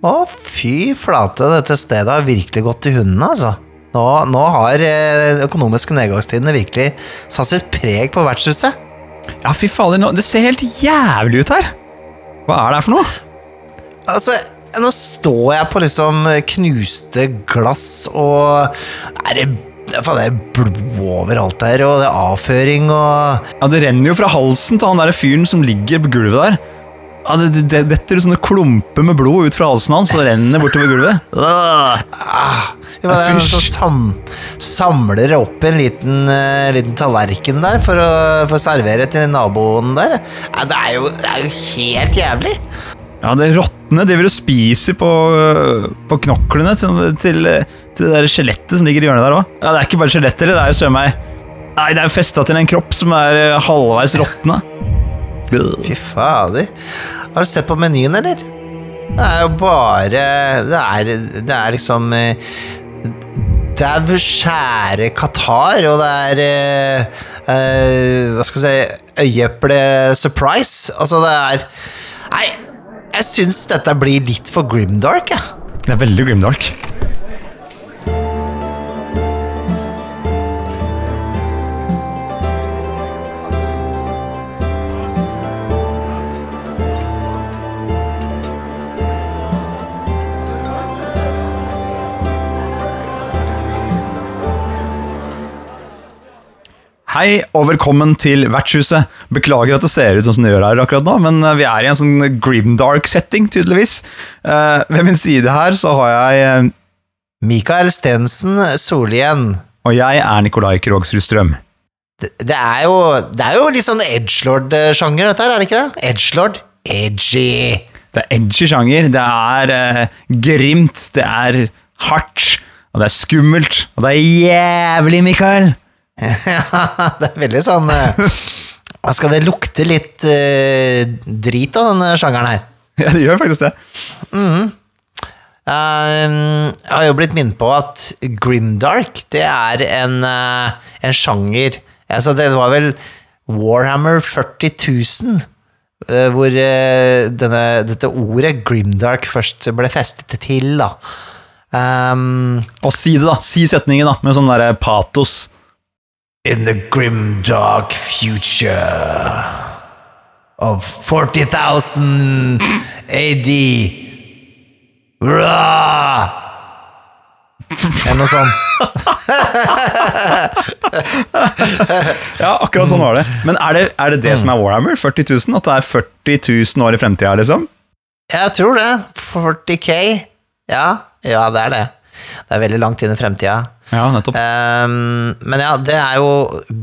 Å, fy flate, dette stedet har virkelig gått til hundene, altså. Nå, nå har eh, økonomiske nedgangstidene virkelig satt sitt preg på vertshuset. Ja, fy fader, det ser helt jævlig ut her. Hva er det her for noe? Altså, nå står jeg på liksom knuste glass, og er det, faen, det er blod overalt der, og det er avføring og Ja, Det renner jo fra halsen til han der fyren som ligger på gulvet der. Ja, det, det, det detter sånne klumper med blod ut fra halsen hans og renner bortover gulvet. Ah, ja, det er noen som sam, samler opp en liten, uh, liten tallerken der for å, for å servere til naboen der. Ja, det, er jo, det er jo helt jævlig. Ja, det Rottene driver og spiser på, øh, på knoklene til, til, til det der skjelettet som ligger i hjørnet der òg. Ja, det er ikke bare skjelett heller, det er jo søren meg Nei, det er jo festa til en kropp som er øh, halvveis råtna. Fy fader. Har du sett på menyen, eller? Det er jo bare Det er, det er liksom eh, Det er skjære Qatar, og det er eh, Hva skal jeg si Øyeeple-surprise. Altså, det er Nei, jeg syns dette blir litt for grimdark, jeg. Det er veldig grimdark. Hei og velkommen til Vertshuset. Beklager at det ser ut som det gjør her akkurat nå, men eh, vi er i en sånn grimdark setting, tydeligvis. Uh, ved min side her så har jeg uh, Mikael Stensen Solien. Og jeg er Nikolai Krogsrud Strøm. Det, det, er jo, det er jo litt sånn edgelord-sjanger, dette her, er det ikke det? Edgelord. Edgy. Det er edgy sjanger, det er uh, grimt, det er hardt, og det er skummelt, og det er jævlig, Mikael! Ja, det er veldig sånn eh, skal det lukte litt eh, drit av denne sjangeren her? Ja, det gjør faktisk det. Eh, jeg har jo blitt minnet på at grimdark, det er en, uh, en sjanger altså Det var vel Warhammer 40 000 uh, hvor eh, denne, dette ordet grimdark først ble festet til, da. Um, Og si det, da. Si setningen, da, med sånn derre patos. In the grim dark future of 40,000 AD. Rah! Eller noe sånt. Ja, akkurat sånn var det. Men er det er det, det som er Warhammer? 40 000? At det er 40 000 år i fremtida, liksom? Jeg tror det. 40K. Ja, ja, det er det. Det er veldig langt inn i fremtida. Ja, nettopp. Um, men ja, det er jo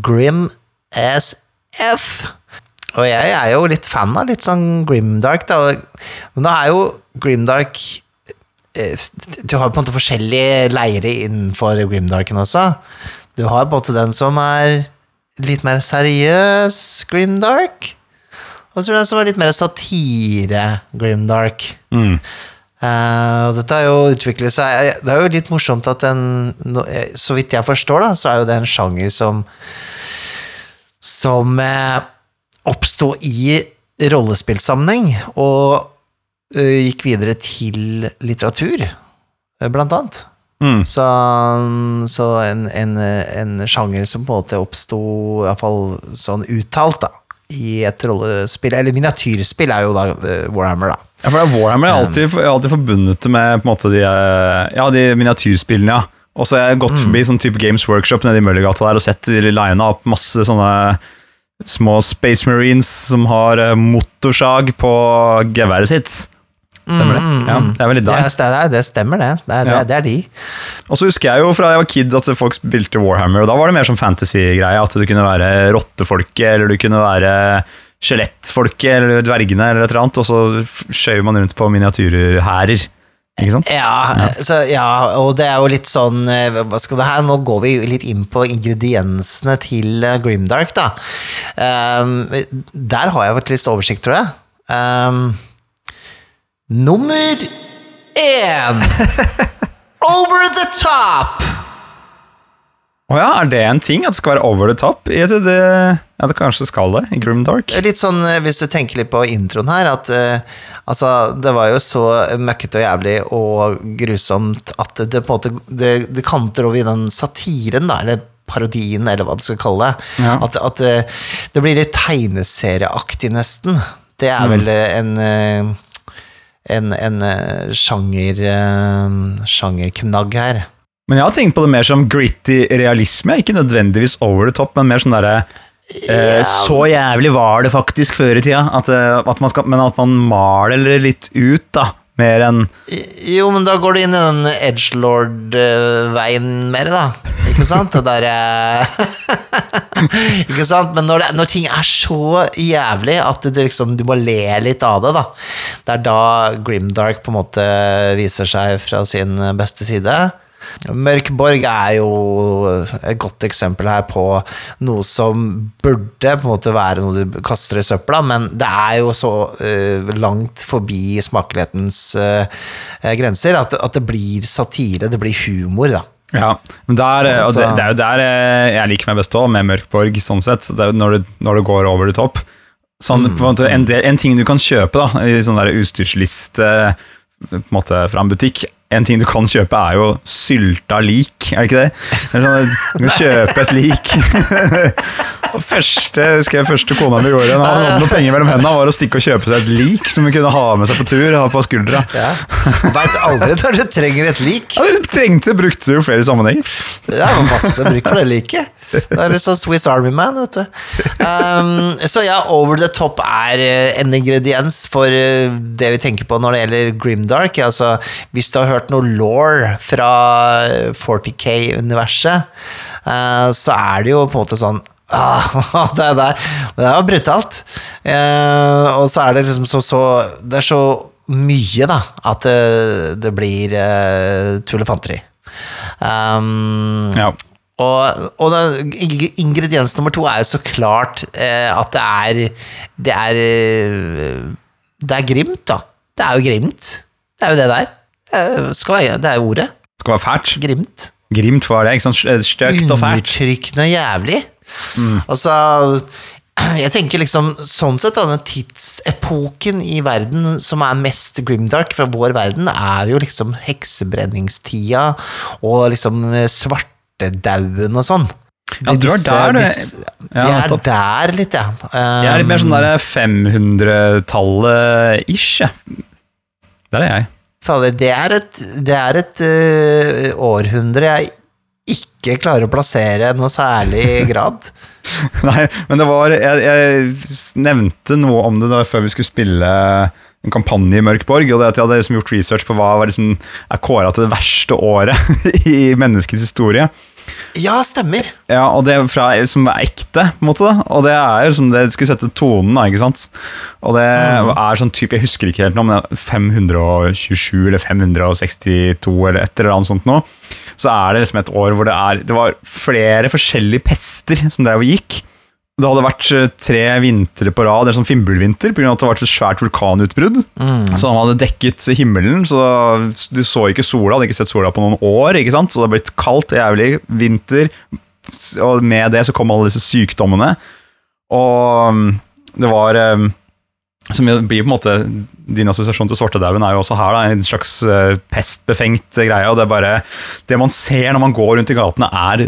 grim as F. Og jeg er jo litt fan av litt sånn grimdark, da. Men da er jo grimdark eh, Du har på en måte forskjellige leire innenfor grimdarken også. Du har på en måte den som er litt mer seriøs grimdark. Og så er det den som er litt mer satire grimdark. Mm. Eh, og dette har jo utviklet seg Det er jo litt morsomt at den eh, Så vidt jeg forstår, da, så er jo det en sjanger som Som uh, oppsto i rollespillsammenheng, og uh, gikk videre til litteratur, eh, blant annet. Mm. Så, så en, en, en sjanger som på en måte oppsto, iallfall sånn uttalt, da, i et rollespill, eller miniatyrspill, er jo da eh, Warhammer, da. Ja, for Warhammer er alltid, alltid forbundet med måte de, eh, ja, de miniatyrspillene, ja. Og så har jeg gått forbi sånn type Games Workshop nede i Møllergata der og sett de lina opp masse sånne små Space Marines som har eh, motorsag på geværet sitt. Stemmer det? Ja, det er vel litt Det, der. er- det, er- det stemmer, det. Det er, Ja. det, det er de. Og så husker jeg jo fra jeg var kid at folk spilte Warhammer, og da var det mer sånn fantasy-greie. At du kunne være rottefolket, eller du kunne være skjelettfolket, eller dvergene, eller et eller annet. Og så skjøv man rundt på miniatyrhærer. Ikke sant? Ja, Så, ja, og det er jo litt sånn eh, Hva skal det her? Nå går vi litt inn på ingrediensene til eh, Grimdark, da. Um, der har jeg et litt oversikt, tror jeg. Um, nummer én! Over the top! Å ja, er det en ting? At det skal være over the top? Jeg trodde, Ja, det kanskje skal det, i Grimdark. Litt sånn, eh, hvis du tenker litt på introen her, at uh, altså, det var jo så møkkete og jævlig og grusomt at det på en måte Det, det kanter over i den satiren, da, eller parodien, eller hva du skal kalle det. Ja. At, at uh, det blir litt tegneserieaktig, nesten. Det er vel mm. en en, en sjanger sjangerknagg her. Men jeg har tenkt på det mer som gritty realisme, ikke nødvendigvis over the top, men mer sånn derre eh, Så jævlig var det faktisk før i tida, at, eh, at man skal, men at man maler det litt ut, da. Mer enn Jo, men da går du inn i den edgelord-veien mer, da. Ikke sant? Og der Ikke sant? Men når, det, når ting er så jævlig at du, liksom, du må le litt av det, da. Det er da Grimdark på en måte viser seg fra sin beste side. Mørk Borg er jo et godt eksempel her på noe som burde på en måte være noe du kaster i søpla, men det er jo så uh, langt forbi smakelighetens uh, grenser at, at det blir satire, det blir humor, da. Ja, men der, og det, Altså- det er jo der eh, jeg liker meg best òg, med Mørkborg, sånn sett. Det når, du, når du går over the top. Sånn, måte, en, del, en ting du kan kjøpe da, i sånn utstyrsliste på en måte, fra en butikk En ting du kan kjøpe, er jo sylta lik, er det ikke det? det sånn, du kan kjøpe et lik. og første, husker jeg første kona mi gjorde, når hun hadde noen penger mellom hendene, var å stikke og kjøpe seg et lik som hun kunne ha med seg på tur. Ha på skuldra. Ja. Veit aldri når du trenger et lik. Ja, du trengte, brukte det jo flere sammenhenger. Er masse bruk for det liket. Det er litt sånn Swiss Army Man, vet du. Um, så ja, Over the Top er eh, en ingrediens for eh, det vi tenker på når det gjelder Grimdark. Altså, hvis du har hørt noe law fra 40K-universet, uh, så er det jo på en måte sånn Ah, det, er der. det brutalt. Eh, og så er det liksom så, så Det er så mye, da, at det, det blir uh, tull. Um, Ja. Og, og da, ingrediens nummer to er jo så klart eh, at det er Det er eh, Det er grimt, da. Det er jo grimt. Det er jo det der. Eh, være, det er jo ordet. Det skal være fælt. Grimt. Grimt var det, ikke sant? Stygt og fælt. Undertrykkende jævlig. Altså Jeg tenker liksom sånn sett, da, den tidsepoken i verden som er mest grimdark fra vår verden, er jo liksom heksebrenningstida og liksom svartedauden og sånn. Ja, du er der, du. Ja, jeg er der litt, ja. Jeg er litt mer sånn Um, der 500-tallet-ish, jeg. Der er jeg. Fader, det er et, det er et uh, århundre jeg ikke klarer å plassere noe særlig grad. Nei, men det var Jeg, jeg nevnte noe om det da før vi skulle spille en kampanje i Mørkborg. Og det at jeg hadde liksom gjort research på hva var liksom, er kåra til det verste året i menneskets historie. Ja, stemmer. Ja, og det er fra, som er ekte, på en måte. da. Og det er jo som det skulle sette tonen, da, ikke sant. Og det er sånn type, jeg husker ikke helt nå, men er 527 eller 562 eller et eller annet sånt nå. Så er det liksom et år hvor det er Det var flere forskjellige pester som det og gikk. Det hadde vært eh, tre vintre på rad, en sånn fimbulvinter, pga. at det var et svært vulkanutbrudd. Så han hadde dekket himmelen, så du så ikke sola, hadde ikke sett sola på noen år. ikke sant? Så det hadde blitt kaldt og jævlig vinter, og med det så kom alle disse sykdommene. Og mm, det var eh, Som blir på en måte Din assosiasjon til svartedauden er jo også her da, en slags eh, pestbefengt greie. og Det er bare Det man ser når man går rundt i gatene, er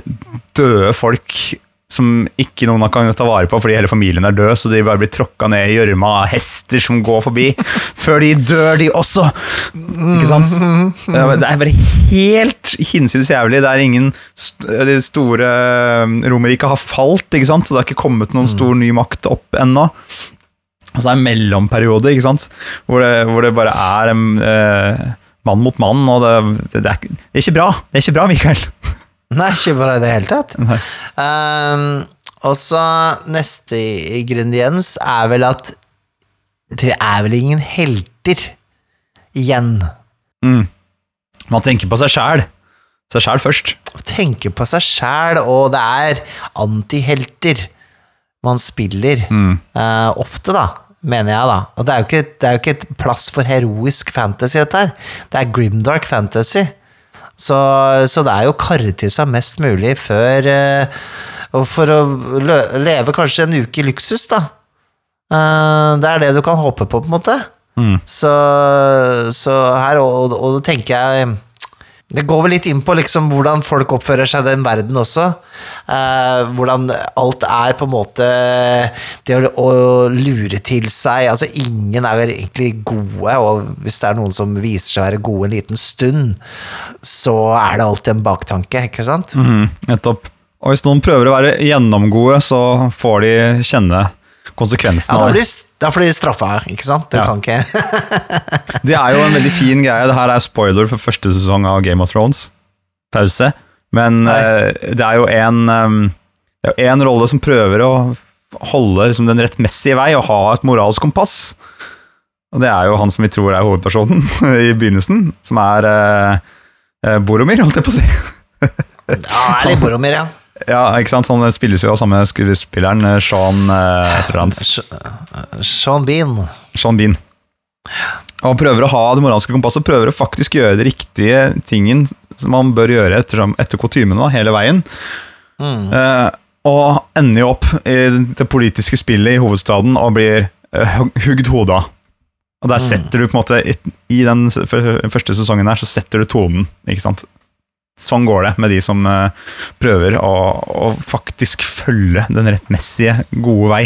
døde folk som ikke noen kan ta vare på fordi hele familien er død, så de bare blir tråkka ned i gjørma av hester som går forbi. Før de dør, de også! Ikke sant? Det er bare helt hinsides jævlig. Det er ingen De store um, Romerriket har falt, ikke sant? så det har ikke kommet noen stor ny makt opp ennå. Altså det er en mellomperiode, ikke sant? Hvor det, hvor det bare er um, eh, mann mot mann, og det, det, det, er, det er ikke bra. Det er ikke bra, Mikael. Nei, ikke bra i det hele tatt. Um, og så neste ingrediens er vel at det er vel ingen helter igjen. Man tenker på seg sjæl. Seg sjæl først. Tenker på seg sjæl, og det er antihelter man spiller. Eh, ofte, da, mener jeg, da. Og det er, jo ikke, det er jo ikke et plass for heroisk fantasy, dette her. Det er grimdark fantasy. Så, så det er jo å karre til seg mest mulig før, eh, og for å leve kanskje en uke i luksus, da. Eh, det er det du kan håpe på, på en måte. Mm. Så, så her, og, og da tenker jeg Det går vel litt inn på liksom hvordan folk oppfører seg i den verden også. Eh, hvordan alt er på en måte Det å, å lure til seg Altså, ingen er vel egentlig gode, og hvis det er noen som viser seg å være gode en liten stund, så er det alltid en baktanke, ikke sant? Nettopp. Og hvis noen prøver å være gjennomgode, så får de kjenne konsekvensen Ja, det. da blir de straffa, ikke sant? Du Ja. kan ikke Det er jo en veldig fin greie. Det her er spoiler for første sesong av Game of Thrones. Pause. Men eh, det er jo en um, Det er jo en rolle som prøver å holde liksom, den rettmessige vei og ha et moralsk kompass. Og det er jo han som vi tror er hovedpersonen i begynnelsen, som er eh, Boromir, holdt jeg på å si. Ja, det er litt Boromir, ja. Ja, ikke sant? Han spilles jo av samme skuespilleren, eh, Sean eh, tror Sean Bean. Sean Bean. Og han prøver å ha det moralske kompasset, prøver å faktisk gjøre det riktige tingen som man bør gjøre etter, etter kutymene hele veien. Mm. Eh, og ender jo opp i det politiske spillet i hovedstaden og blir eh, hugd hodet av. Og der Mm. setter du på en måte I, i den første sesongen her, så setter du tonen, ikke sant. Sånn går det med de som eh, prøver å, å faktisk følge den rettmessige, gode vei.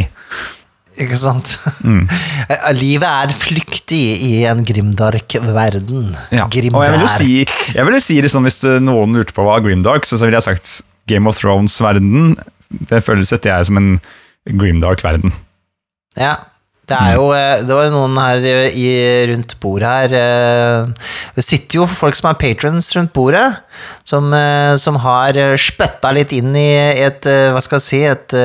Ikke sant? Mm. Eh, Livet er flyktig i en grimdark-verden. Ja. Og jeg vil jo si, jeg vil jo si liksom, Hvis noen lurte på hva Grimdark, så, så ville jeg sagt Game of Thrones-verden. Det føles etter jeg som en Grimdark-verden. Ja. Det er jo eh, Det var noen her eh, i, rundt bordet her eh, Det sitter jo folk som er patrons rundt bordet, som, som har spytta litt inn i et Hva skal jeg si Et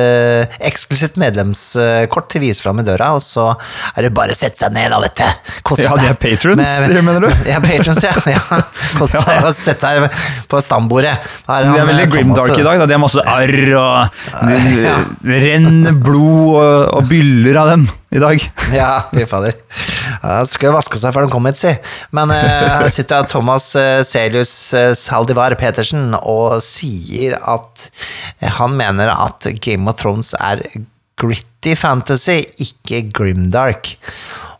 eksklusivt medlemskort til å vise fram i døra, og så er det bare å sette seg ned, da, vet du. Kose Ja, seg. de er patrons, Med- mener du? Ja, patrons, ja. ja. Kose seg og sette seg på stambordet. De er veldig Grimdark i dag. Da. De har masse arr, og det, Ja. renner blod og, og byller av dem i dag. Ja, fy fader. Skulle vaske seg før de kom hit, si. Men her her sitter Thomas uh, Celius uh, Saldivar Petersen og sier at eh, han mener at Game of Thrones er gritty fantasy, ikke grimdark.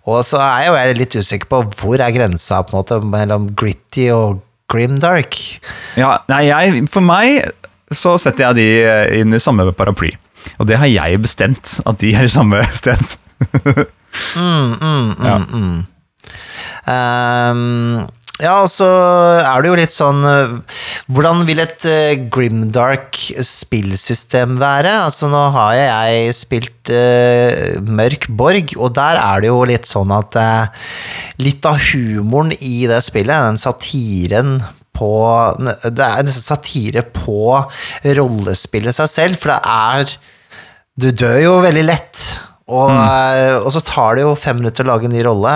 Og så er jo jeg litt usikker på hvor er grensa på en måte mellom gritty og grimdark. Ja, nei, jeg, for meg så setter jeg de eh, inn i samme paraply. Og det har jeg bestemt, at de er i samme sted. Mm, mm, mm, Ja. mm. um, ja, og så er det jo litt sånn eh, Hvordan vil et eh, grimdark spillsystem være? Altså, nå har jeg spilt uh, Mørk Borg, og der er det jo litt sånn at uh, Litt av humoren i det spillet, den satiren på Det er nesten satire på rollespillet seg selv, for det er du dør jo veldig lett. Og, mm. og så tar det jo fem minutter å lage en ny rolle,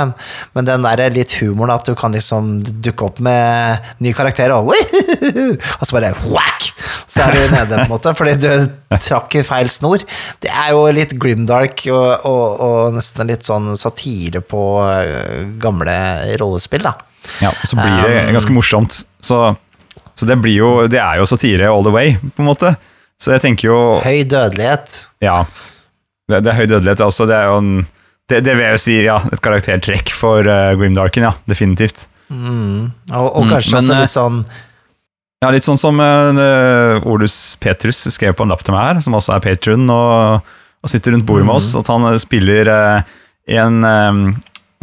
men den der litt humoren at du kan liksom dukke opp med ny karakter og Og så bare whack! Så er du nede, på en måte, fordi du trakk i feil snor. Det er jo litt grimdark og, og, nesten litt sånn satire på eh, gamle rollespill, da. Ja, så blir det ganske morsomt. Så, så det blir jo Det er jo satire all the way, på en måte. Så jeg tenker jo Høy dødelighet. Ja. Det, det er høy dødelighet også. Det er jo en det, det vil jeg jo si, ja, et karaktertrekk for uh, Grimdarken, ja. Definitivt. Mm. Og, og Mm, kanskje men, også eh, litt sånn Ja, litt sånn som uh, Olus Petrus skrev på en lapp til meg her, som også er patron og, og sitter rundt bordet med oss, at han eh, spiller uh, i en um,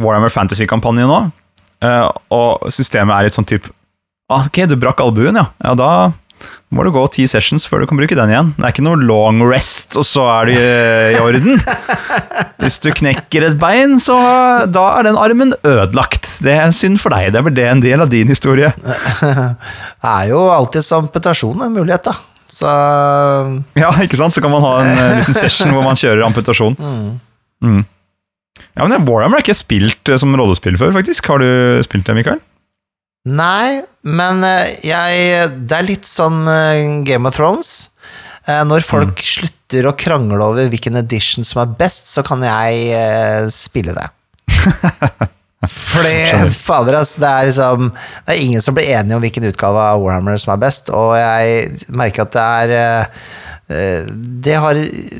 Warhammer Fantasy-kampanje nå. uh, og systemet er litt sånn type ah, Ok, du brakk albuen, ja. Ja, da må du gå ti sessions før du kan bruke den igjen. Det er ikke noe long rest, og så er du i, orden. Hvis du knekker et bein, så da er den armen ødelagt. Det er synd for deg. Det er vel det en del av din historie. Det er jo alltids amputasjon en mulighet, da. Så Ja, ikke sant? Så kan man ha en eh, liten session hvor man kjører amputasjon. Mm. Ja, men Warhammer har ikke spilt eh, som rollespill før, faktisk. Har du spilt det, Mikael? Nei, men eh, jeg Det er litt sånn eh, Game of Thrones. Eh, Når folk slutter å krangle over hvilken edition som er best, så kan jeg spille det. Fordi, fader, ass, det er liksom Det er ingen som blir enige om hvilken utgave av Warhammer som er best, og jeg merker at det er Det har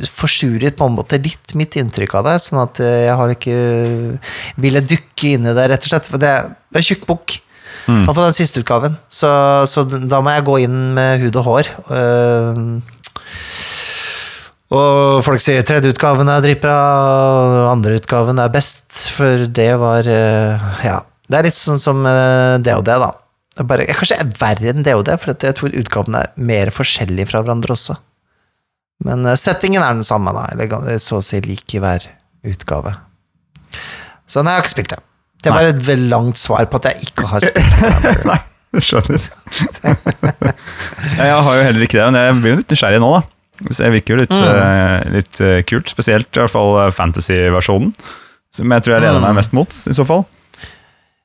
forsuret på en måte litt mitt inntrykk av det, sånn at jeg har ikke ville dukke inn i det, rett og slett. For det, det er tjukk bok. Mm. Iallfall den siste utgaven. Så, så da må jeg gå inn med hud og hår. Eh, og folk sier tredje utgaven er dritbra, andre utgaven er best, for det var eh, Ja. Det er litt sånn som eh, det da. Bare, jeg kanskje er verre enn det og det, for jeg tror utgavene er mer forskjellige fra hverandre også. Men settingen er den samme, da. Eller så å si lik i hver utgave. Så nei, jeg har ikke spilt det. Det var et veldig langt svar på at jeg ikke har spilt. Nei, det skjønner. jeg har jo heller ikke det, men jeg blir jo litt nysgjerrig nå, da. Så jeg virker jo litt, eh, litt eh, kult, spesielt i hvert fall eh, fantasy-versjonen. Som jeg tror jeg leder meg mest mot, i så fall.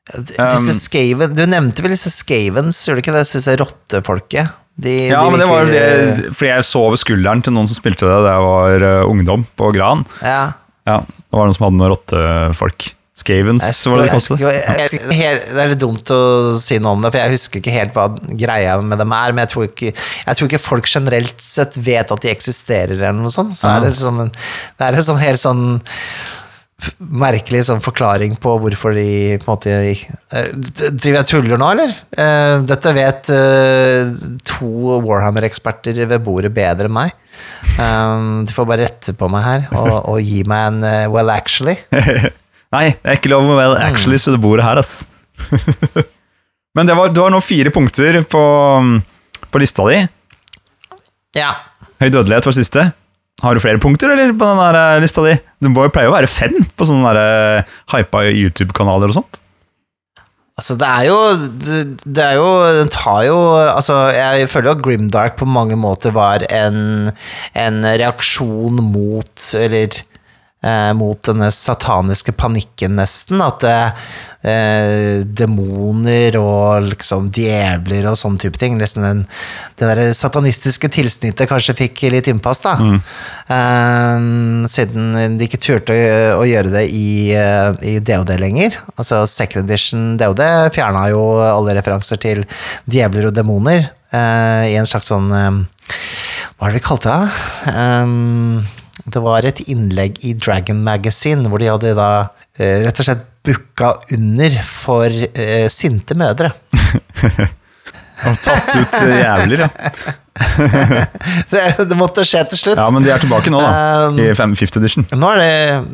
Disse Um, Skaven, du nevnte vel disse Skavens, gjorde du ikke det? Disse rottefolket? De, Ja, de men det var jo det, fordi jeg så over skulderen til noen som spilte det da jeg var ungdom, på Gran. Ja. Ja, det var noen som hadde noen rottefolk. Skavens, var det det kostet? jeg, jeg, det er litt dumt å si noe om det, for jeg husker ikke helt hva greia med dem er. Men jeg tror ikke, jeg tror ikke folk generelt sett vet at de eksisterer, eller noe sånt. Så er det, liksom en, det er en sånn helt sånn merkelig sånn forklaring på hvorfor de på en måte eh, Driver jeg tuller nå, eller? Eh, Dette vet eh, to Warhammer-eksperter ved bordet bedre enn meg. De får bare rette på meg her og, og gi meg en well, actually. Nei, det er ikke lov med well actually så det bordet her, ass. Men det var, du har nå fire punkter på, på lista di. Ja. Høy dødelighet var siste. Har du flere punkter eller på den der eh, lista di? Det må jo pleie å være fem på sånne der, eh, hypa YouTube-kanaler og sånt. Altså, det er jo Det, det er jo Den tar jo Altså, jeg føler jo at Grimdark på mange måter var en, en reaksjon mot Eller eh, mot denne sataniske panikken, nesten. At eh, demoner og liksom djevler og sånne type ting liksom den, Det der satanistiske tilsnittet kanskje fikk litt innpass, da. Eh, siden de ikke turte å, å gjøre det i, eh, i DOD lenger. Altså second edition DOD fjerna jo alle referanser til djevler og demoner eh, i en slags sånn eh, Hva var det vi kalte det? Um, det var et innlegg i Dragon Magazine hvor de hadde da eh, rett og slett booka under for eh, sinte mødre. Og tatt ut eh, jævler, ja. Det, det måtte skje til slutt. Ja, men de er tilbake nå, da. Um, I 5th edition. Nå er det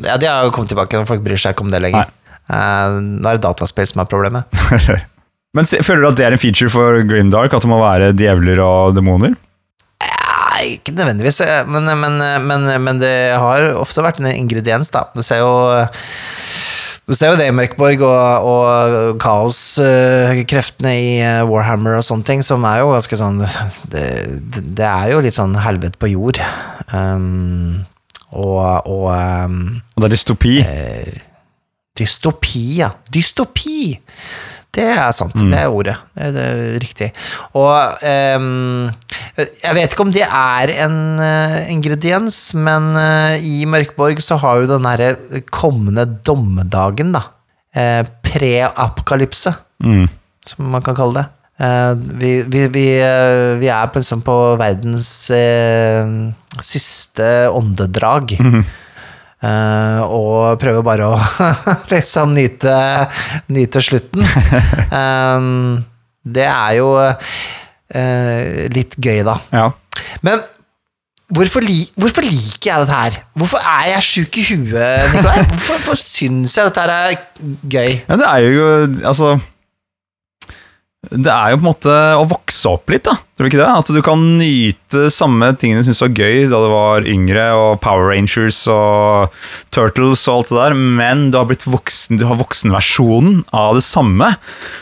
Ja, de har jo kommet tilbake, og folk bryr seg ikke om det lenger. Uh, nå er det dataspill som er problemet. Men føler du at det er en feature for Grimdark, at det må være djevler og demoner? Nei, ikke nødvendigvis, eh, men, men, men, men det har ofte vært en ingrediens, da. Du ser jo du ser jo det i Mørkborg og, og kaoskreftene i eh, Warhammer og sånne ting, som er jo ganske sånn Det, det, er jo litt sånn helvete på jord. Um, og og um, det er dystopi. Dystopi, ja. Dystopi! Det er sant. Det er ordet. Det er, det er riktig. Og um, jeg vet ikke om det er en uh, ingrediens, men uh, i Mørkborg så har jo den derre kommende dommedagen, da. Uh, Pre-apokalypse, Mm. som man kan kalle det. Vi, vi, vi, vi er på, liksom på verdens siste åndedrag. Eh, og prøver bare å liksom nyte, nyte slutten. Uh, det er jo uh, litt gøy, da. Ja. Men hvorfor, li hvorfor liker jeg dette her? Hvorfor er jeg sjuk i huet, Nikolai? Hvorfor, hvorfor syns jeg dette her er gøy? ja, det er jo Altså Det er jo på en måte å vokse opp litt, da. Tror du ikke det? At du kan nyte samme tingene du syntes var gøy da du var yngre, og Power Rangers og Turtles og alt det der, men du har blitt voksen, du har voksenversjonen av det samme.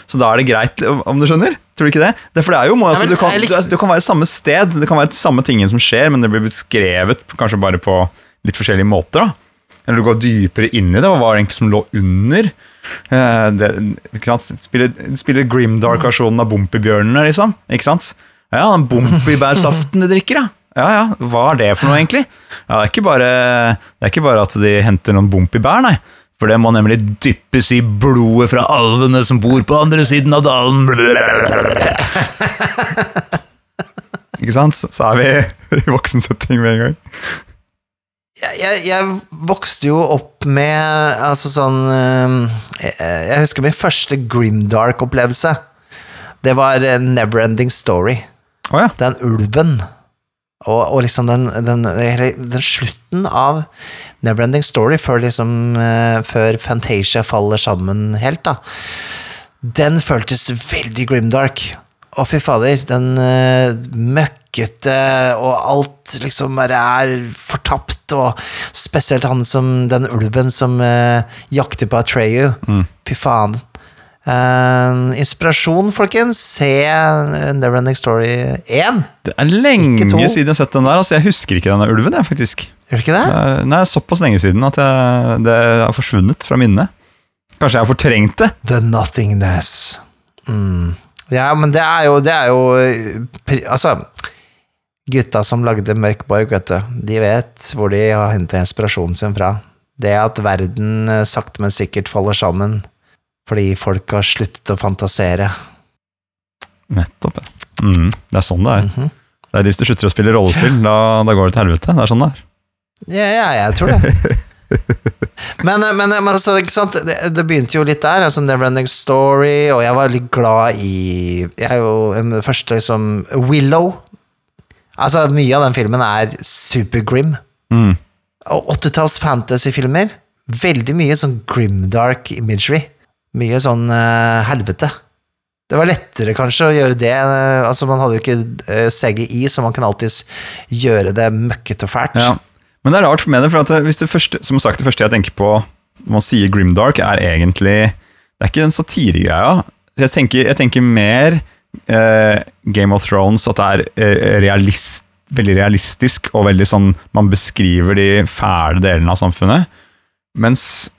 Så da er det greit, om du skjønner? Tror du ikke det? det er for det er jo måte, Nei, du, kan, du, kan være samme sted, det kan være samme tingene som skjer, men det blir beskrevet kanskje bare på litt forskjellige måter. da. Eller du går dypere inn i det, hva var det egentlig som lå under? Eh, det, ikke sant? Spiller, spiller Grimdark-versjonen av Bompibjørnene, liksom. Ikke sant? Ja, den bompibærsaften de drikker, ja. Ja, ja, hva er det for noe, egentlig? Ja, det er ikke bare, det er ikke bare at de henter noen bompibær, nei. For det må nemlig dyppes i blodet fra alvene som bor på andre siden av dalen. Ikke sant? Så er vi i voksensetting med en gang. Jeg, jeg, vokste jo opp med altså sånn eh, jeg, jeg husker min første Grimdark-opplevelse. Det var Neverending Story. Oh, ja. Den ulven. Og, og liksom den, den, den slutten av Neverending Story, før liksom eh, Før Fantasia faller sammen helt, da. Den føltes veldig grimdark. Å, fy fader. Den eh, møkkete, og alt liksom bare er fortapt, og spesielt han som Den ulven som uh, jakter på Atreyu. Fy faen. Uh, inspirasjon, folkens. Se eh, Neverending Story 1. Det er lenge siden jeg har sett den der. Altså, jeg husker ikke denne ulven, jeg, faktisk. Gjør du ikke det? Det er, nei, såpass lenge siden at jeg, det har forsvunnet fra minnet. Kanskje jeg har fortrengt det? The nothingness. Mm. Ja, men det er jo, det er jo eh, Altså, gutta som lagde Mørkborg, vet du, de vet hvor de har henta inspirasjonen sin fra. Det at verden eh, sakte, men sikkert faller sammen fordi folk har sluttet å fantasere. Nettopp. ja. Mm, det er sånn det er. Mhm. Det er Hvis du slutter å spille rollespill, da, da går det til helvete. Det er sånn det er. Ja, ja, jeg tror det. men, men, men altså, ikke sant? Det, det begynte jo litt der, altså Neverending Story, og jeg var litt glad i Jeg er jo den første liksom Willow. Altså, mye av den filmen er supergrim. Mm. Og 80-talls fantasyfilmer, veldig mye sånn grimdark imagery. Mye sånn uh, helvete. Det var lettere kanskje å gjøre det. eh, altså Man hadde jo ikke eh, CGI, så man kan alltids gjøre det møkkete og fælt. Ja. Men det er rart med det, for det første, som sagt, det første jeg tenker på når man sier grimdark, er egentlig Det er ikke den satiregreia. Jeg jeg tenker mer eh, Game of Thrones, at det er eh, realist, veldig realistisk og veldig sånn Man beskriver de fæle delene av samfunnet. Mens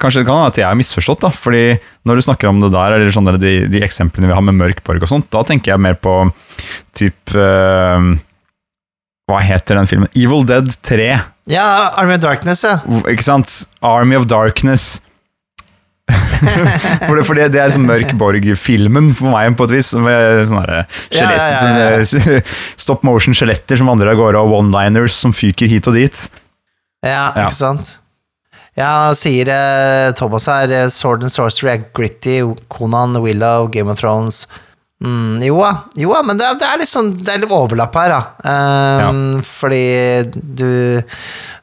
Kanskje det kan være at jeg er misforstått, da, fordi når du snakker om det der, eller sånne, de, de eksemplene vi har med Mørk borg og sånt, da tenker jeg mer på typ eh, Hva heter den filmen? Evil Dead 3. Ja, Army of Darkness, ja. Ikke sant? Army of Darkness. For det, for det, det er sånn Mørk Borg-filmen for meg, på et vis. Med sånne ja, skjelett- ja, ja. stop motion-skjeletter som vandrer av gårde, og one-liners som fyker hit og dit. Ja, ikke sant? Ja, sier eh, Thomas her, eh, Sword and Sorcery er gritty, Conan, Willow, Game of Thrones mm, Jo da, jo men det, det er litt sånn Det er litt overlapp her, da. Um, Fordi du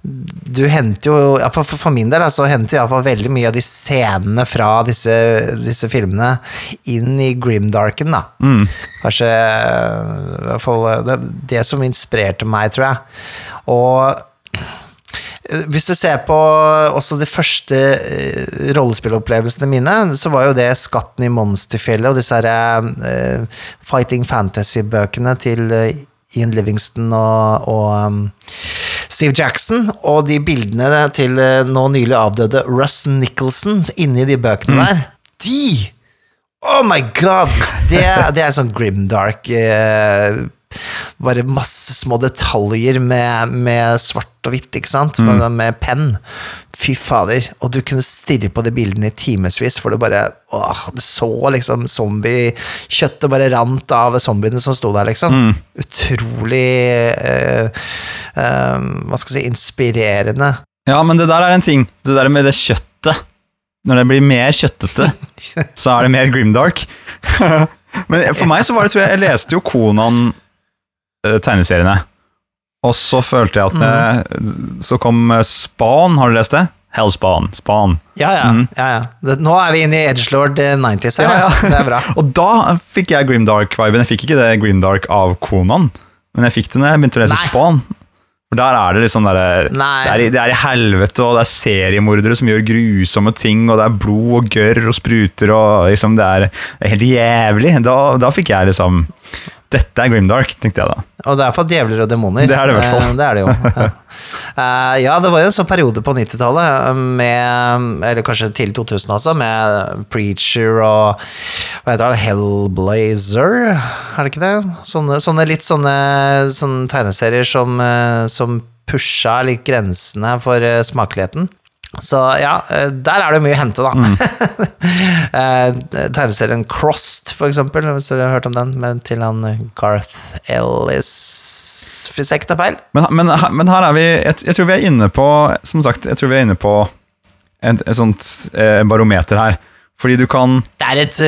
Du henter jo ja, for, for, for min del så henter iallfall veldig mye av de scenene fra disse, disse filmene inn i grimdarken, da. Mm. Kanskje i hvert fall eh, det, det som inspirerte meg, tror jeg. Og hvis du ser på også de første eh, rollespillopplevelsene mine, så var jo det Skatten i Monsterfjellet og disse her, uh, Fighting Fantasy-bøkene til eh, Ian Livingston og, og um, Steve Jackson, og de bildene til uh, nå nylig avdøde Russ Nicholson inni de bøkene der. De Oh my god! Det, det er sånn grimdark eh, Bare masse små detaljer med, med svart og hvitt, ikke sant? Med, med penn. Fy fader. Og du kunne stirre på de bildene i timevis, for du bare åh, Du så liksom zombiekjøttet bare rant av zombiene som sto der, liksom. Utrolig øh, øh, Hva skal jeg si Inspirerende. Ja, men det der er en ting. Det der med det kjøttet. Når det blir mer kjøttete, så er det mer grimdark. men for meg så var det, tror jeg, jeg leste jo Konan-tegneseriene. Og så følte jeg at det, Så kom Span, Spawn, har du lest det? Hellspawn. Spawn. Ja, ja. ja, ja. Det, nå er vi inne i Edgelord eh, 90s her. Ja, ja. Det er bra. Og da fikk jeg grimdark-viben. Jeg fikk ikke det grimdark av Konan, men jeg fikk det når jeg begynte å lese Nei. Span. For der er det liksom der, det, er det er i helvete, og det er seriemordere som gjør grusomme ting, og det er blod og gørr og spruter, og liksom det er, det er helt jævlig. Da, da fikk jeg liksom Dette er grimdark, tenkte jeg da. Og det er for djevler og demoner. Det er det i hvert fall. Eh, Det er det jo. Ja. Eh, ja, det var jo en sånn periode på 90-tallet, eh, med Eller kanskje til 2000 også, med Preacher og Hva heter det? Hellblazer, er det ikke det? Sånne, sånne litt sånne, sånne tegneserier som, som pusha litt grensene for smakeligheten. Så ja, eh, der er det mye å hente, da. Mm. tegneserien Crossed, for eksempel, hvis dere har hørt om den, men til han eh, Garth Ellis Hvis jeg ikke tar feil. Men, men, her- men her er vi jeg, jeg tror vi er inne på Som sagt, jeg tror vi er inne på et, et sånt eh, barometer her. Fordi du kan Det er et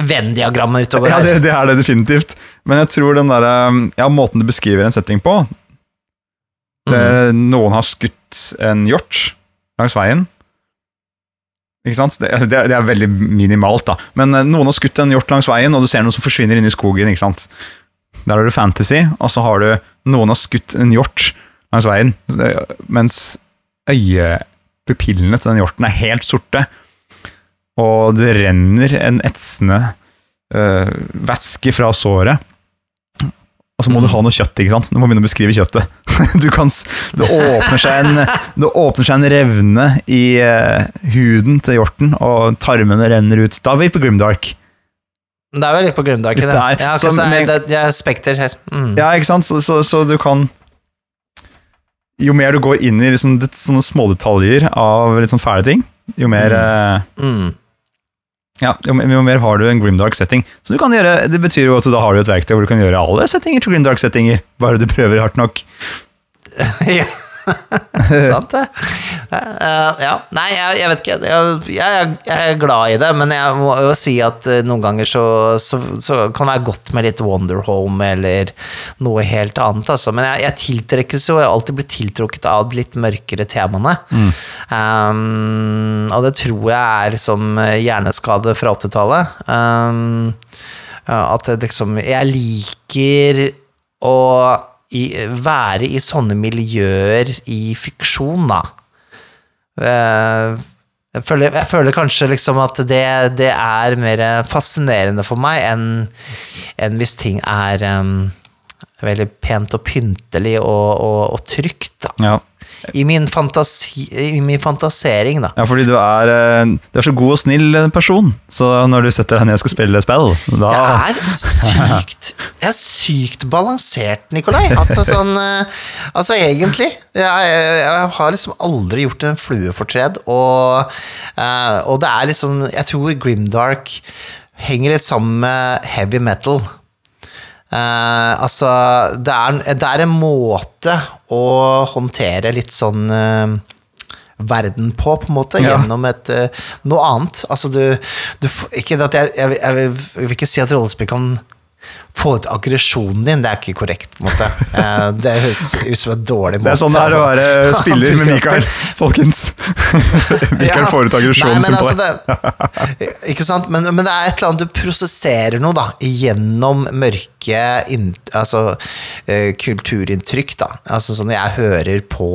Venn-diagram ute og går Ja, her. det, det er det definitivt. Men jeg tror den der, eh, ja, måten du beskriver en setting på det, Mm. Noen har skutt en hjort langs veien. Ikke sant? Det, altså, det, er- veldig minimalt, da. Men eh, noen har skutt en hjort langs veien, og du ser noen som forsvinner inn i skogen. ikke sant? Der har du fantasy, og så har du noen har skutt en hjort langs veien, mens øyepupillene til den hjorten er helt sorte, og det renner en etsende øh, væske fra såret. Og så må du ha noe kjøtt, ikke sant? Du må begynne å beskrive kjøttet. Du kan, det, åpner en, det åpner seg en revne i øh, huden til hjorten, og tarmene renner ut. Da er vi på Grimdark. Det er vel litt på Grimdark. Hvis det. det er- ja, så så er, det, jeg er Spekter her. Mm. Ja, ikke sant? Så, så, så du kan Jo mer du går inn i liksom, det, sånne smådetaljer av litt sånn fæle ting, jo mer eh, Mm. Ja, jo, mer- jo mer har du en grimdark setting. Så du kan gjøre, Det betyr jo at da har du et verktøy hvor du kan gjøre alle settinger til grimdark settinger, bare du prøver hardt nok. ja. Sant det. Uh, ja. Nei, jeg, jeg vet ikke. Jeg, jeg, jeg er glad i det, men jeg må jo si at eh, noen ganger så, så, så kan det være godt med litt Wonder Home eller noe helt annet, altså. Men jeg, tiltrekkes jo, jeg har alltid blitt tiltrukket av de litt mørkere temaene. Um, og det tror jeg er liksom hjerneskade fra 80-tallet. Um, at liksom Jeg liker å i, være i sånne miljøer i fiksjon, da. Eh, Jeg føler, jeg føler kanskje liksom at det, det er mer fascinerende for meg enn enn hvis ting er um, veldig pent og pyntelig og, og, og trygt, da. Ja. I min, fantasi, I min fantasering, da. ja, fordi du er, eh, du er så god og snill eh, person, så når du setter deg ned og skal spille spill, da Det er sykt Det er sykt balansert, Nikolai. Altså sånn eh, Altså egentlig. Jeg, jeg, jeg har liksom aldri gjort en fluefortred, og, og det er liksom Jeg tror Grimdark henger litt sammen med heavy metal. Eh, altså, det er, det er en måte å håndtere litt sånn uh, verden på, på en måte, Ja. gjennom et uh, noe annet. Altså, du, du Ikke at jeg, jeg, jeg, vil, jeg vil ikke si at rollespill kan få ut aggresjonen din, det er ikke korrekt, på en måte. Eh, det høres ut som en dårlig måte. Det er sånn det er å være spiller med Mikael, folkens. Mikael Ja. får ut aggresjonen sin på altså det. Ikke sant? Men, men det er et eller annet du prosesserer noe, da, gjennom mørke in, altså, eh, kulturinntrykk, da. Altså sånn når jeg hører på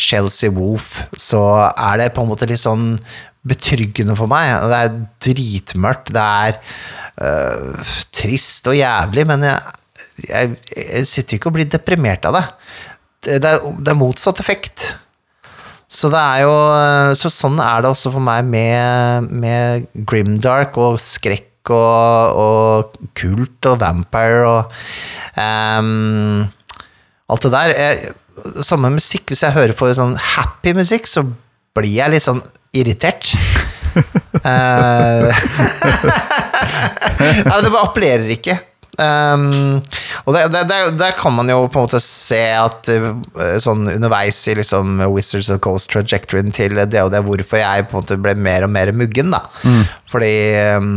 Chelsea Wolf, så er det på en måte litt sånn betryggende for meg. Det er dritmørkt, det er øh, trist og jævlig, men jeg, jeg, jeg sitter ikke og blir deprimert av det. Det det er, det er motsatt effekt. Så det er jo Så sånn er det også for meg med, med grimdark og skrekk og, og kult og vampire og um, alt det der. Jeg, samme musikk, hvis jeg hører på sånn happy musikk, så blir jeg litt sånn irritert. Nei, ja, det bare appellerer ikke. Um, og der kan man jo på en måte se at uh, sånn underveis i liksom Wizards of Coast trajectoryen til det og det, hvorfor jeg på en måte ble mer og mer muggen, da. Fordi um,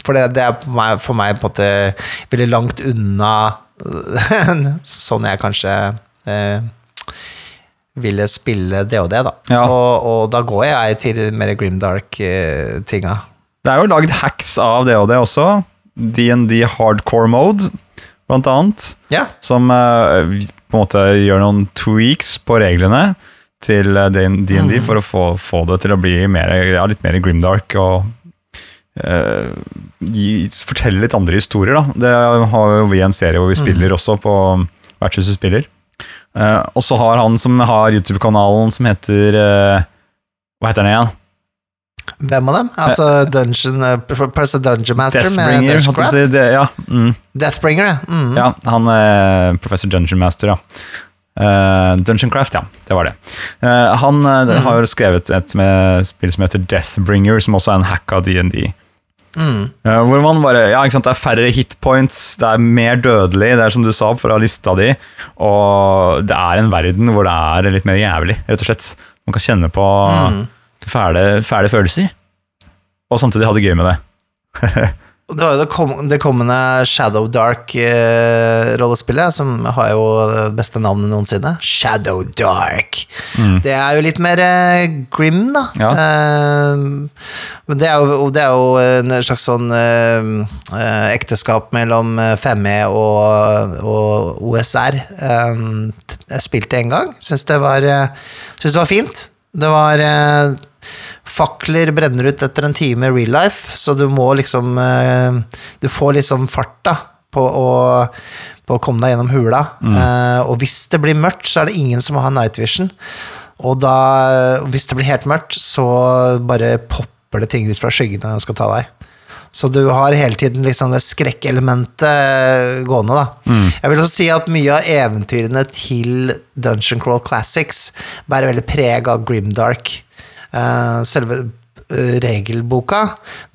For det, det er for meg, for meg på en måte veldig langt unna sånn jeg kanskje uh, ville spille det og det, da. Ja. Og, og da går jeg til mer grimdark-tinga. Det er jo lagd hacks av det og det også. DND hardcore mode, blant annet. ja. Som eh, på en måte gjør noen tweaks på reglene til eh, DND Mm. for å få, få det til å bli mer, ja, litt mer grimdark og uh, gi, fortelle litt andre historier. Da. Det har jo vi en serie hvor vi Mm. spiller også, på Vertshuset spiller. Eh, og så har han som har YouTube-kanalen som heter uh, Hva heter den igjen? Hvem av dem? Altså Dungeon uh, Press Dungeon Master med Dungeon si. Det, ja, mm. Deathbringer, ja. Mm. Ja, han er professor Dungeon Master, ja. Uh, Dungeon Craft, ja. Det var det. Uh, han uh, har jo skrevet et med spill som heter Deathbringer, som også er en hack av DND. Mm. hvor man bare, ja, ikke sant, Det er færre hitpoints, det er mer dødelig, det er som du sa fra lista di, og det er en verden hvor det er litt mer jævlig, rett og slett. Man kan kjenne på Mm. fæle, fæle følelser, og samtidig ha det gøy med det. Det var jo det, kom, det kommende Shadow Dark-rollespillet, som har jo det beste navnet noensinne. Shadow Dark. Det er jo litt mer eh, grim, da. Ja. Eh, men det er, jo, det er jo en slags sånn eh, eh, ekteskap mellom 5E og, og OSR. Eh, jeg spilte en gang. Syns det var, eh, syns det var fint. Det var eh, Fakler brenner ut etter en time real life, så du må liksom eh, Du får liksom fart da på å, på å komme deg gjennom hula. Mm. og hvis det blir mørkt, så er det ingen som har night vision. Og da, hvis det blir helt mørkt, så bare popper det ting ut fra skyggene og skal ta deg. Så du har hele tiden liksom det skrekkelementet gående, da. Jeg vil også si at mye av eventyrene til Dungeon Crawl Classics bærer veldig preg av Grimdark. Eh, selve eh, regelboka,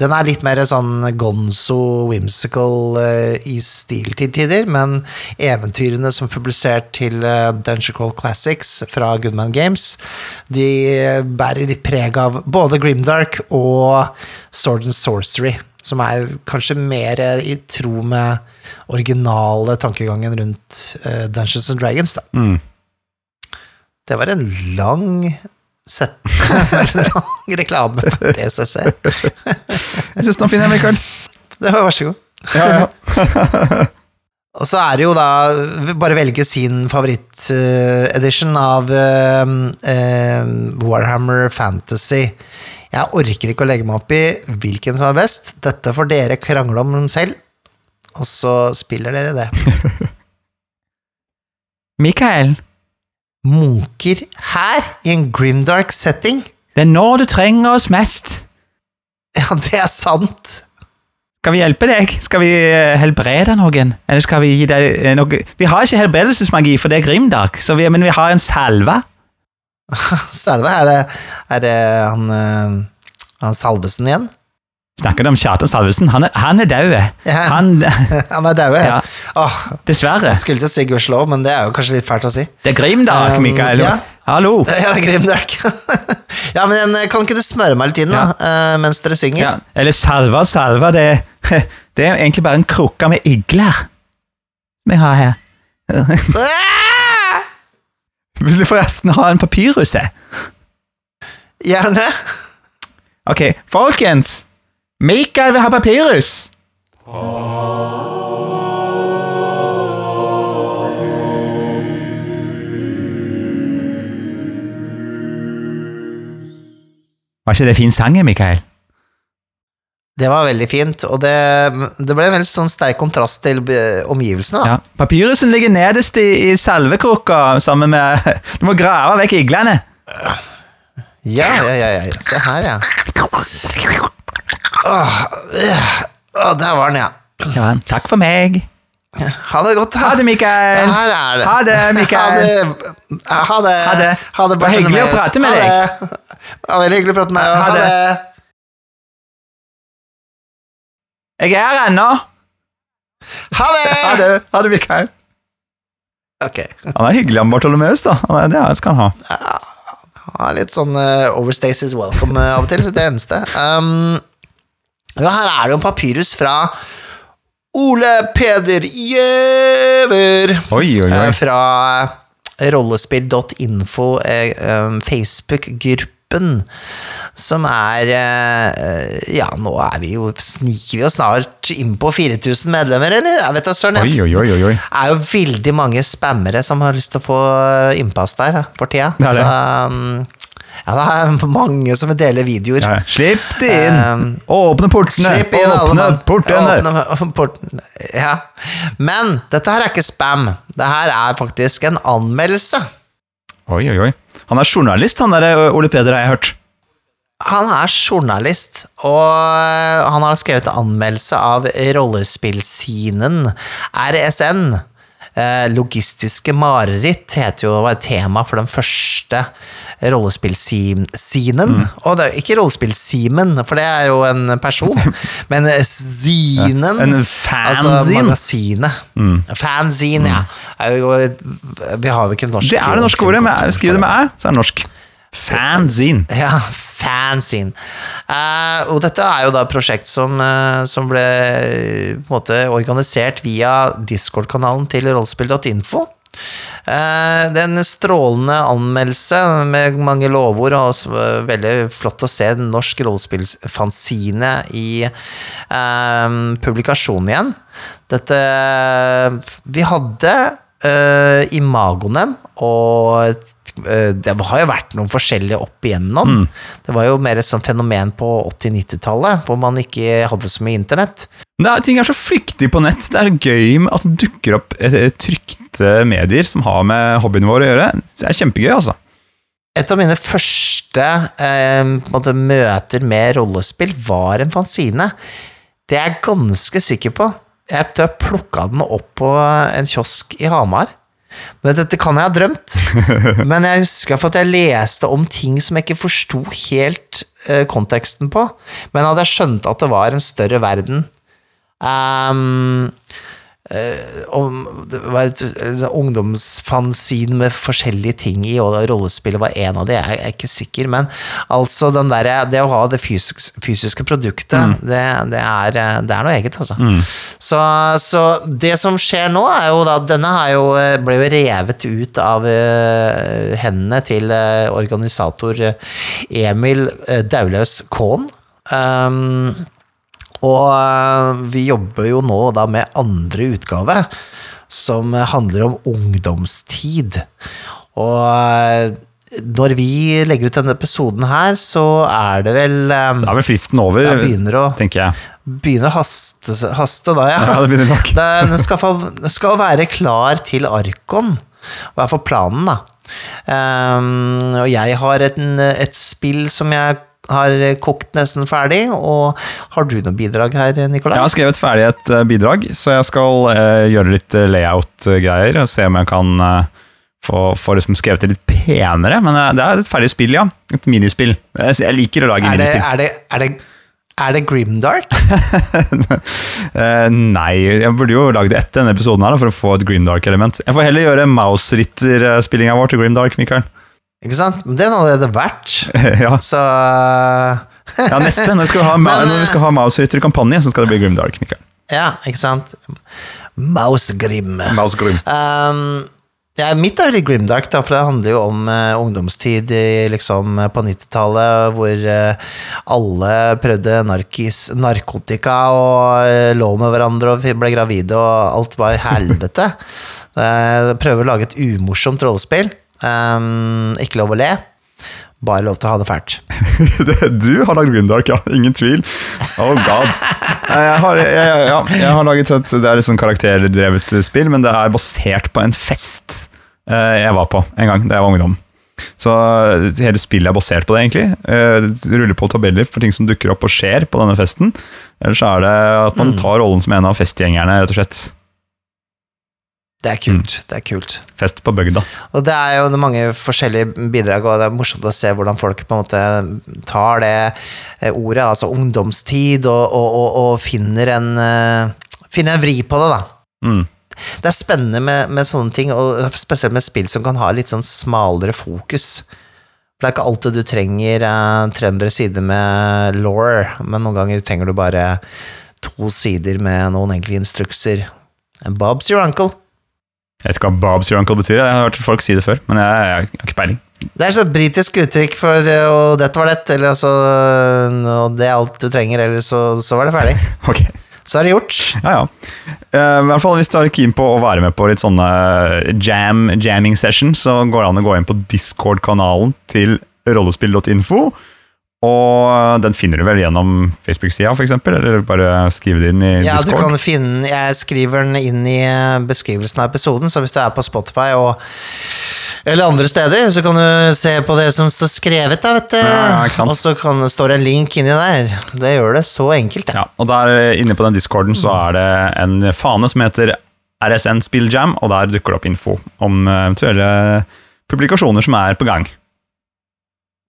den er litt mer sånn gonzo, whimsical eh, i stil til tider, men eventyrene som er publisert til Dungeon Crawl Classics fra Goodman Games, de bærer litt preg av både Grimdark og Sword and Sorcery, som er kanskje mer i tro med originale tankegangen rundt Dungeons and Dragons, da. Mm. Det var en lang sett lang reklame på DCC. Jeg syns den var fin, jeg, Mikael. Det var, vær så god. Ja, ja. Og så er det jo da bare velge sin favorittedition av eh, eh, Warhammer Fantasy. Jeg orker ikke å legge meg opp i hvilken som er best. Dette får dere krangle om selv, og så spiller dere det. Mikael, Munker her, i en grimdark setting? det er nå du trenger oss mest. Ja, det er sant. Skal vi hjelpe deg? Skal vi eh, helbrede noen? Eller skal vi gi deg eh, noe Vi har ikke helbredelsesmagi, for det er Grimdark, så vi, men vi har en salve. Salve, er det, er det han, eh, han Salvesen igjen? Snakker du om Kjartan Salvesen? Han er, han er død. Ja. Han Han er daud, Ja. Åh, Dessverre. jeg skulle til å si gudskjelov, men det er jo kanskje litt fælt å si. Det er Grimdark, Um, Mikael. ja. Hallo. Ja, Grimdark. ja, men eh, kan ikke du smøre meg litt inn, da, ja. mens dere synger? Ja. Eller salva, salva, det, det er egentlig bare en krukke med igler vi har her. Vil du forresten ha en papyrus? Gjerne. Ok, folkens. Mikael vil ha papyrus. Var ikke det fin sang, Mikael? Det var veldig fint, og det, det ble en veldig sånn sterk kontrast til eh, omgivelsene. da. Ja. Papyrusen ligger nederst i, i salvekrukka sammen med Du må grave vekk iglene. Ja, ja, ja, ja. ja. Se her, ja. Åh, øh. Åh, der var den, ja. Ja, takk for meg. Ha det godt. Ha det, Mikael. Her er det. Ha det, Mikael. Ha det. Ha det. Ha det. Ha det var hyggelig å prate med Ha deg. det. Var veldig hyggelig å prate med deg. Ha Ha det. Jeg er her ennå. Ha det. Ha det, ha det Mikael. Ok. Han er hyggelig, han Bartolomeus. da. Han det skal han ha. Ha litt sånn uh, overstays is welcome uh, av og til. Det eneste. Um, ja, her er det jo en papyrus fra Ole Peder Gjøver. Oi, oi, eh, oi. Fra rollespill.info, eh, um, Facebook-gruppen. Som er eh, Ja, nå er vi jo sniker vi jo snart inn på 4000 medlemmer, eller? Jeg vet da søren. Oi, oi, oi, oi, Det er jo veldig mange spammere som har lyst til å få innpass der for tida. Det er det. Så um, ja, det er mange som vil dele videoer. Ja, slipp det inn. Um, Åpne portene. Slipp inn Åpne alle portene. Åpne portene. Ja. Men dette her er ikke spam. Det her er faktisk en anmeldelse. Oi, oi, oi. Han er journalist, han der Ole Peder, har jeg hørt. Han er journalist, og han har skrevet anmeldelse av rollespillscenen RSN. Eh, logistiske mareritt heter jo, var et tema for den første rollespillscenen. Og det er jo ikke rollespillsimen, for det er jo en person, men zinen. En Altså fanzine. magasinet. Fanzine, ja. Jo, vi har jo ikke norsk Det er det norske ordet. Skriv det med æ, så er det norsk. Fanzine. Ja, fanzine. Uh, og dette er jo da et prosjekt som, uh, som ble eh, på en måte organisert via Discord-kanalen til rollspill.info. Uh, det er en strålende anmeldelse med mange lovord, og eh, veldig flott å se en norsk rollespillfanzine i uh, publikasjonen igjen. Dette Vi hadde eh, imagoene. og eh, det har jo vært noen forskjellige opp igjennom. Det var jo mer et sånt fenomen på 80-90-tallet, hvor man ikke hadde så mye internett. Det er, ting er så flyktig på nett. Det er gøy at det dukker opp eh, trykte medier som har med hobbyen vår å gjøre. Det er kjempegøy, altså. Et av mine første eh, møter med rollespill var en fanzine. Det er jeg ganske sikker på. Jeg tror jeg plukka den opp på en kiosk i Hamar. Men dette kan jeg ha drømt. Men jeg for at jeg leste om ting som jeg ikke forsto helt eh, konteksten på. Men hadde jeg skjønt at det var en større verden Ehm, eh, om det var et ungdomsfanzine med forskjellige ting i, og rollespillet var en av de, jeg er ikke sikker, men altså den der, det å ha det fysisk, fysiske produktet, det, det, er, det er noe eget, altså. Så, så det som skjer nå, er jo da Denne har jo, eh, ble jo revet ut av uh, hendene til uh, organisator Emil uh, Daulaus Kohn. Um, og eh, vi jobber jo nå da med andre utgave, som handler om ungdomstid. Og eh, når vi legger ut denne episoden her, så er det vel eh, Da er vel fristen over, begynner å, tenker jeg. begynner å haste, haste da, ja. Ja, det begynner nok. Den skal, skal være klar til Arkon, hva er for planen, da. Um, og jeg har et, et spill som jeg har kokt nesten ferdig, og har du noe bidrag her, Nikolai? Jeg har skrevet ferdig et eh, bidrag, så jeg skal eh, gjøre litt eh, layout-greier og se om jeg kan eh, få, få liksom skrevet det litt penere. Men eh, det er et ferdig spill, ja. Et minispill. Jeg, jeg liker å lage er, det, minispill. er, det, er, det, er det Grimdark? Eh, nei, jeg burde jo lagd etter denne episoden her da, for å få et Grimdark-element. Jeg får heller gjøre Mouse-Ritter-spillinga vår til Grimdark, Mikael. Ikke sant? Men det har allerede vært, ja. så ja, neste. Når vi skal ha, Men, når vi skal ha Mouse-Ritter-kampanje, så skal det bli Grimdark, Mikael. Ja, ikke sant? Mousegrim. Mouse Um, ja, mitt er veldig grimdark, da, for det handler jo om uh, ungdomstid i, liksom, på 90-tallet, hvor uh, alle prøvde narkis, narkotika og uh, lå med hverandre og ble gravide, og alt var helvete. prøver å lage et umorsomt rollespill. Um, ikke lov å le. Bare lov til å ha det fælt. Du har lagd Grimdark, ja. Ingen tvil. Oh god. Jeg har, jeg, ja, jeg har laget et Det er et sånn karakterdrevet spill, men det er basert på en fest eh, jeg var på en gang da jeg var ungdom. Så hele spillet er basert på det, egentlig. Eh, ruller på tabeller for ting som dukker opp og skjer på denne festen. Eller så er det at man tar rollen som en av festgjengerne, rett og slett. Det er kult. Det er kult. Fest på bygda. Og det er jo mange forskjellige bidrag, og det er morsomt å se hvordan folk på en måte tar det eh, ordet, altså ungdomstid, og, og, og, og finner, en, eh, finner en vri på det, da. Mm. Det er spennende med, med sånne ting, og spesielt med spill som kan ha litt sånn smalere fokus. For det er ikke alltid du trenger eh, 300 sider med law, men noen ganger trenger du bare to sider med noen enkle instrukser. Bob's your uncle. Jeg vet ikke hva Bob's your uncle betyr, jeg har hørt folk si det før, men jeg, jeg har ikke peiling. Det er sånn britisk uttrykk for eh, og dette var det, eller altså og det er alt du trenger, eller så, så var det ferdig. Ok, Så er det gjort. ja ja. Eh, I hvert fall Hvis du er keen på å være med på litt sånne jam, jamming session, så går det an å gå inn på Discord-kanalen til rollespill.info. Og den finner du vel gjennom Facebook-sida, f.eks., eller bare skrive det inn i Ja, du kan finne Jeg skriver den inn i eh, beskrivelsen av episoden, så hvis du er på Spotify og eller andre steder, så kan du se på det som står skrevet, da, vet du. Ja, ja, ikke sant. og så kan, står det en link inni der. Det gjør det så enkelt, det. Ja, og der inne på den discorden så er det en fane som heter RSN Spilljam, og der dukker det opp info om eh, eventuelle publikasjoner som er på gang.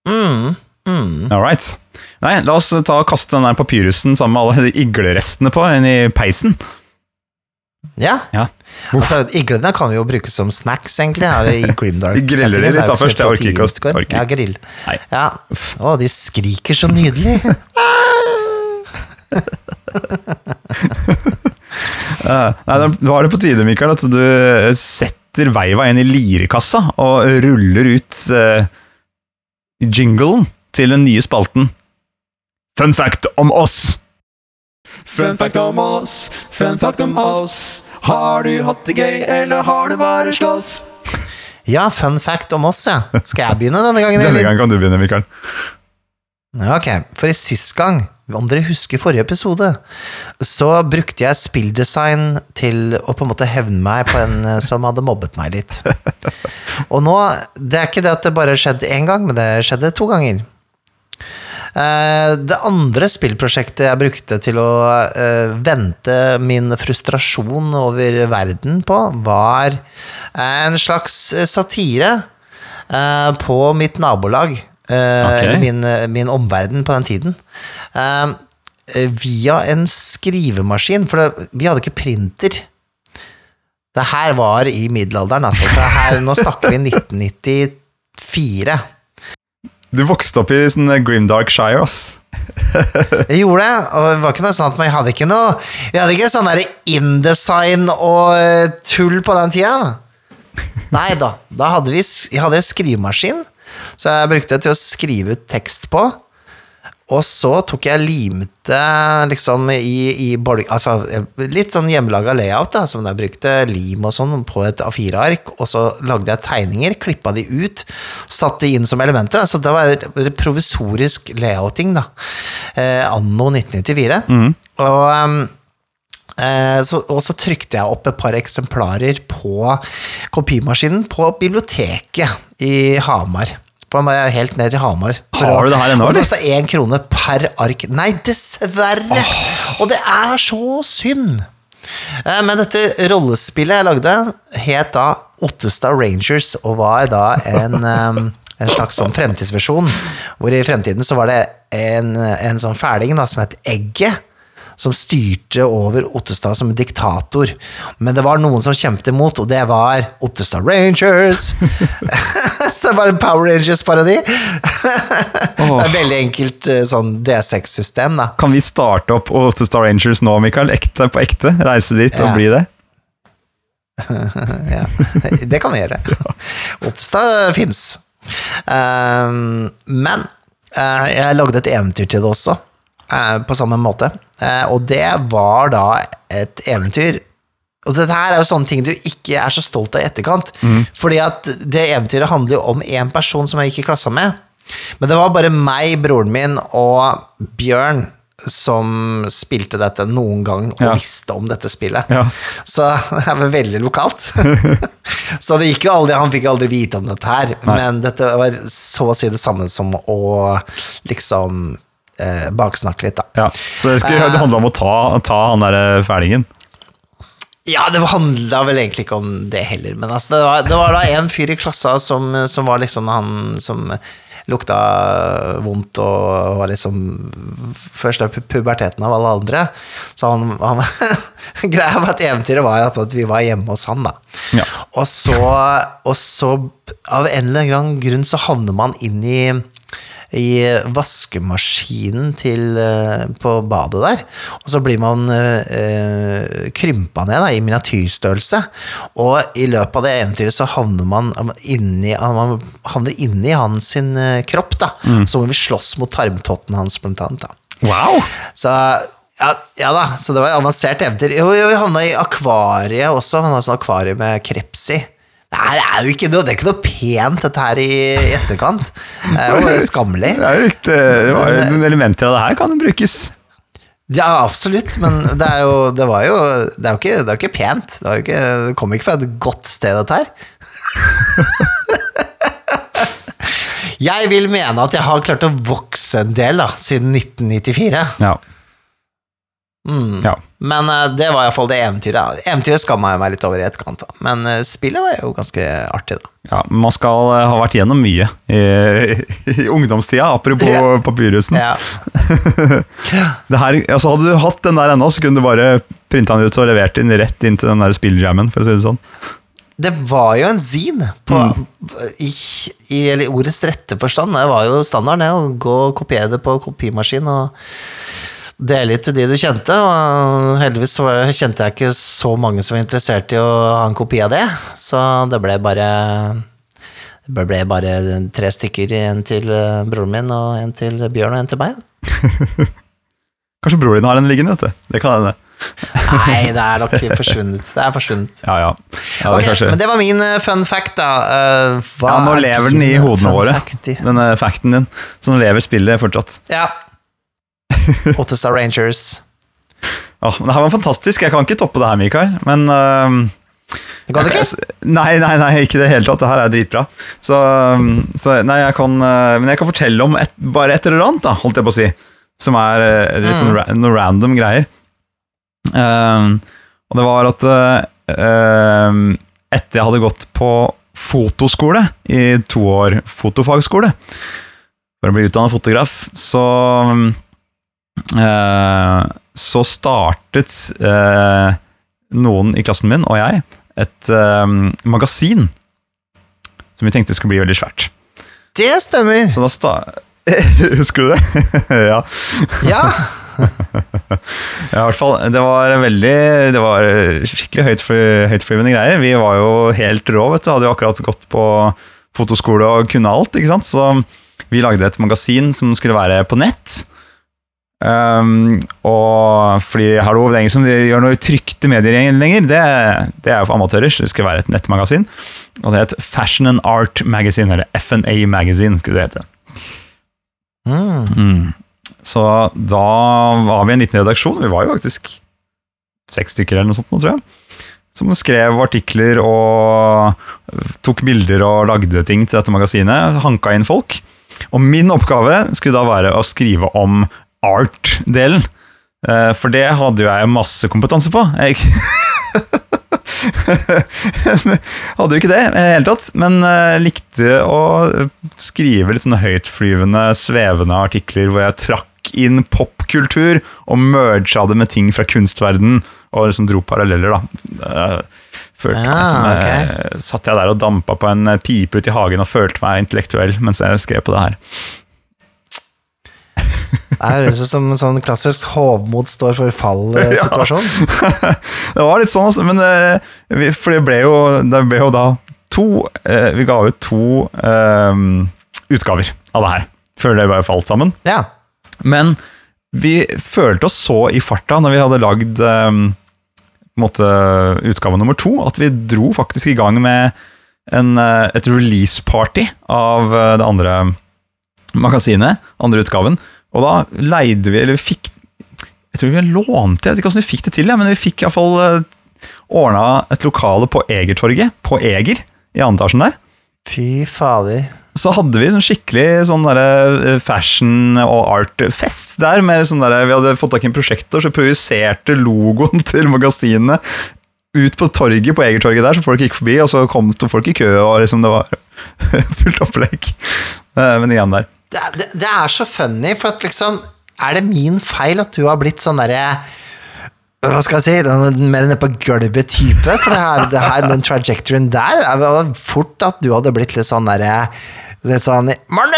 Mm, mm. All right. Nei, la oss ta og kaste den der papyrusen sammen med alle de iglerestene på inn i peisen. Ja. Ja. Altså, iglene kan vi jo bruke som snacks, egentlig. Her i Grimdark. Vi griller de litt da først, jeg orker ikke å- orker. Ja, grill. Nei. Ja. Å, de skriker så nydelig. Eh, nei, da var det på tide, Mikael, at du setter veiva inn i lirekassa og ruller ut uh, jinglen til den nye spalten. Fun fact om oss! Fun fact om oss, fun fact om oss. Har du hatt det gøy, eller har du bare slåss? Ja, fun fact om oss, ja. Skal jeg begynne denne gangen? Denne gangen kan du begynne, Mikael. Ja, Ok, for i sist gang, om dere husker forrige episode, så brukte jeg spilldesign til å på en måte hevne meg på en eh, som hadde mobbet meg litt. Og nå, det er ikke det at det bare skjedde én gang, men det skjedde to ganger. Eh, Det andre spillprosjektet jeg brukte til å eh, vente min frustrasjon over verden på, var eh, en slags satire på mitt nabolag. eh, Ok. Min, min omverden på den tiden. Via en skrivemaskin, for vi hadde ikke printer. Det her var i middelalderen, altså. Det her, nå snakker vi 1994. Du vokste opp i sånn Grimdark Shire, ass. Jeg gjorde det, og det var ikke noe sånt, men jeg hadde ikke noe Vi hadde ikke sånn der InDesign og eh, tull på den tida. Nei da. Da hadde vi Jeg hadde skrivemaskin, så jeg brukte det til å skrive ut tekst på. Og så tok jeg limte liksom i, i. Altså litt sånn hjemmelaga layout, da, som jeg brukte lim og sånn på et A4-ark, og så lagde jeg tegninger, klippa de ut, satte de inn som elementer. da. Så det var provisorisk layouting, da. Eh, anno 1994. Og um, Eh, så, og så trykte jeg opp et par eksemplarer på kopimaskinen på biblioteket i Hamar. Må jeg helt ned til Hamar. Har du det her ennå, Og det eller? kosta én krone per ark. Nei, dessverre! Og det er så synd! Eh, Men dette rollespillet jeg lagde, het da Ottestad Rangers, og var da en, en slags sånn fremtidsversjon. Hvor i fremtiden så var det en, en sånn fæling da, som het Egget. Som styrte over Ottestad som en diktator. Men det var noen som kjempet imot, og det var Ottestad Rangers! så det var en Power Rangers-parodi. er et veldig enkelt eh, sånn D6-system, da. Kan vi starte opp Ottestad Rangers nå, Mikael? Ekte på ekte? Reise dit og bli det? ja, det kan vi gjøre. Ottestad fins. Um, men uh, jeg lagde et eventyr til det også, på samme måte. Eh, og det var da et eventyr Og dette her er jo sånne ting du ikke er så stolt av i etterkant. Fordi at det eventyret handler jo om én person som jeg gikk i klassa med. Men det var bare meg, broren min og Bjørn som spilte dette noen gang og Ja. visste om dette spillet. Ja. Så det var veldig lokalt. så det gikk jo aldri, han fikk aldri vite om dette her, Nei. men dette var så å si det samme som å liksom eh, baksnakke litt, da. Ja. Så det, skulle, det handla om å ta, ta han derre fælingen? Ja, det handla vel egentlig ikke om det heller, men altså, det, var, det var da en fyr i klassa som, som var liksom han som lukta vondt og var liksom først av puberteten av alle andre. Så han, han Greia med at eventyret var at vi var hjemme hos han, da. Ja. Og så, og så av en eller annen grunn så havner man inn i i vaskemaskinen til, eh, på badet der. Og så blir man eh, krympa ned da, i miniatyrstørrelse. Og i løpet av det eventyret så havner man inni, man havner inni hans sin eh, kropp. da. Så må vi slåss mot tarmtotten hans, blant annet. da. Wow! Så ja, ja da, så det var avansert eventyr. Jo, jo, vi havna i akvariet også. Han har sånn akvarium med kreps i. Det her er jo ikke noe, det er ikke noe pent, dette her i etterkant. Det er jo skammelig. Det er jo litt, eh, det var, noen elementer av det her kan brukes. Ja, absolutt, men det er jo Det var jo Det er jo ikke, det er ikke pent. Det, var jo ikke, det kom ikke fra et godt sted, dette her. Jeg vil mene at jeg har klart å vokse en del da, siden 1994. Ja. Mm. Ja. Men uh, det var iallfall det eventyret. Eventyret skamma jeg meg litt over i etterkant, da. Men uh, spillet var jo ganske artig, da. ja, Man skal uh, ha vært gjennom mye i, i ungdomstida, apropos Ja. papyrusen. Ja. Det her, altså Hadde du hatt den der ennå, så kunne du bare printa den ut og levert den rett inn til den der spilljammen, for å si det sånn. Det var jo en zine på, i, i eller ordets rette forstand. Det var jo standarden, det, å gå og kopiere det på kopimaskin og dele ut til de du kjente. Og heldigvis kjente jeg ikke så mange som var interessert i å ha en kopi av det, så det ble bare det ble bare tre stykker, en til eh, broren min, og en til Bjørn og en til meg. Kanskje broren din har en liggende, vet du. Det kan hende. Nei, det er nok forsvunnet. Det er forsvunnet. Ja, ja. ja det Ok, er men det var min eh, fun fact, da. Eh, hva Ja, nå er lever den i hodene våre, fact denne facten din. Så nå lever spillet fortsatt. Ja. Ottestad Rangers. Oh, det her var fantastisk. Jeg kan ikke toppe det her, Mikael. Men uh, Det kan det ikke? Nei, nei, nei, ikke i det hele tatt. Det her er dritbra. Så, øhm, så nei, jeg kan uh, Men jeg kan fortelle om et, bare et eller annet, da, holdt jeg på å si. Som er uh, litt sånn ra noen random greier. Ehm, og det var at øh, etter jeg hadde gått på fotoskole i to år, fotofagskole, for å bli utdannet fotograf, så eh, så startet eh, noen i klassen min og jeg et eh, magasin som vi tenkte skulle bli veldig svært. Det stemmer! Så da sta Husker du det? ja. Ja. ja, i hvert fall. Det var veldig Det var skikkelig høytfly, høytflyvende greier. Vi var jo helt rå, vet du. Hadde jo akkurat gått på fotoskole og kunne alt, ikke sant. Så vi lagde et magasin som skulle være på nett. Um, og fordi hallo, det er ingen som gjør noe trykte medier lenger. Det, det er jo for amatører. så Det skal være et nettmagasin. Og det het Fashion and Art Magazine, eller FNA Magazine, skulle det hete. Mm. Mm. Så da var vi en liten redaksjon, vi var jo faktisk seks stykker eller noe sånt, tror jeg, som skrev artikler og tok bilder og lagde ting til dette magasinet, hanka inn folk. Og min oppgave skulle da være å skrive om art-delen. Eh, For det hadde jo jeg masse kompetanse på. Jeg hadde jo ikke det i det hele tatt, men eh, likte å skrive litt sånne høytflyvende, svevende artikler hvor jeg trakk inn popkultur og merga det med ting fra kunstverden og liksom dro paralleller, da. Følte Følte meg Ah, som ok. eh, Satt jeg der og dampa på en pipe ute i hagen og følte meg intellektuell mens jeg skrev på det her. Det høres ut som en sånn klassisk hovmod står for fall-situasjon. det var litt sånn, altså, men eh, vi, For det ble jo, det ble jo da to eh, Vi ga ut to um, utgaver av det her, før det bare falt sammen. Ja. Men vi følte oss så i farta når vi hadde lagd um, måte utgave nummer to, at vi dro faktisk i gang med en, eh, et release-party av eh, det andre magasinet, andre utgaven. Og da leide vi, eller vi fikk Jeg tror vi lånte, jeg vet ikke hvordan vi fikk det til, men vi fikk iallfall uh, ordna et lokale på Egertorget, på Eger, i andre etasjen der. Fy fader. Så hadde vi sånn skikkelig sånn eh, fashion- og art-fest der. Med sånn derre- vi hadde fått tak i en prosjektor, så projiserte logoen til magasinet ut på torget på Egertorget der, så folk gikk forbi, og så kom det folk i kø, og liksom det var fullt opplegg. Eh, Men igjen der. Det, er- det, det er så funny, for at liksom Er det min feil at du har blitt sånn derre hva skal jeg si, den mer nede på gulvet-type? For det her, det her, den trajectoryen der er vel fort at du hadde blitt litt sånn derre Litt han Marne!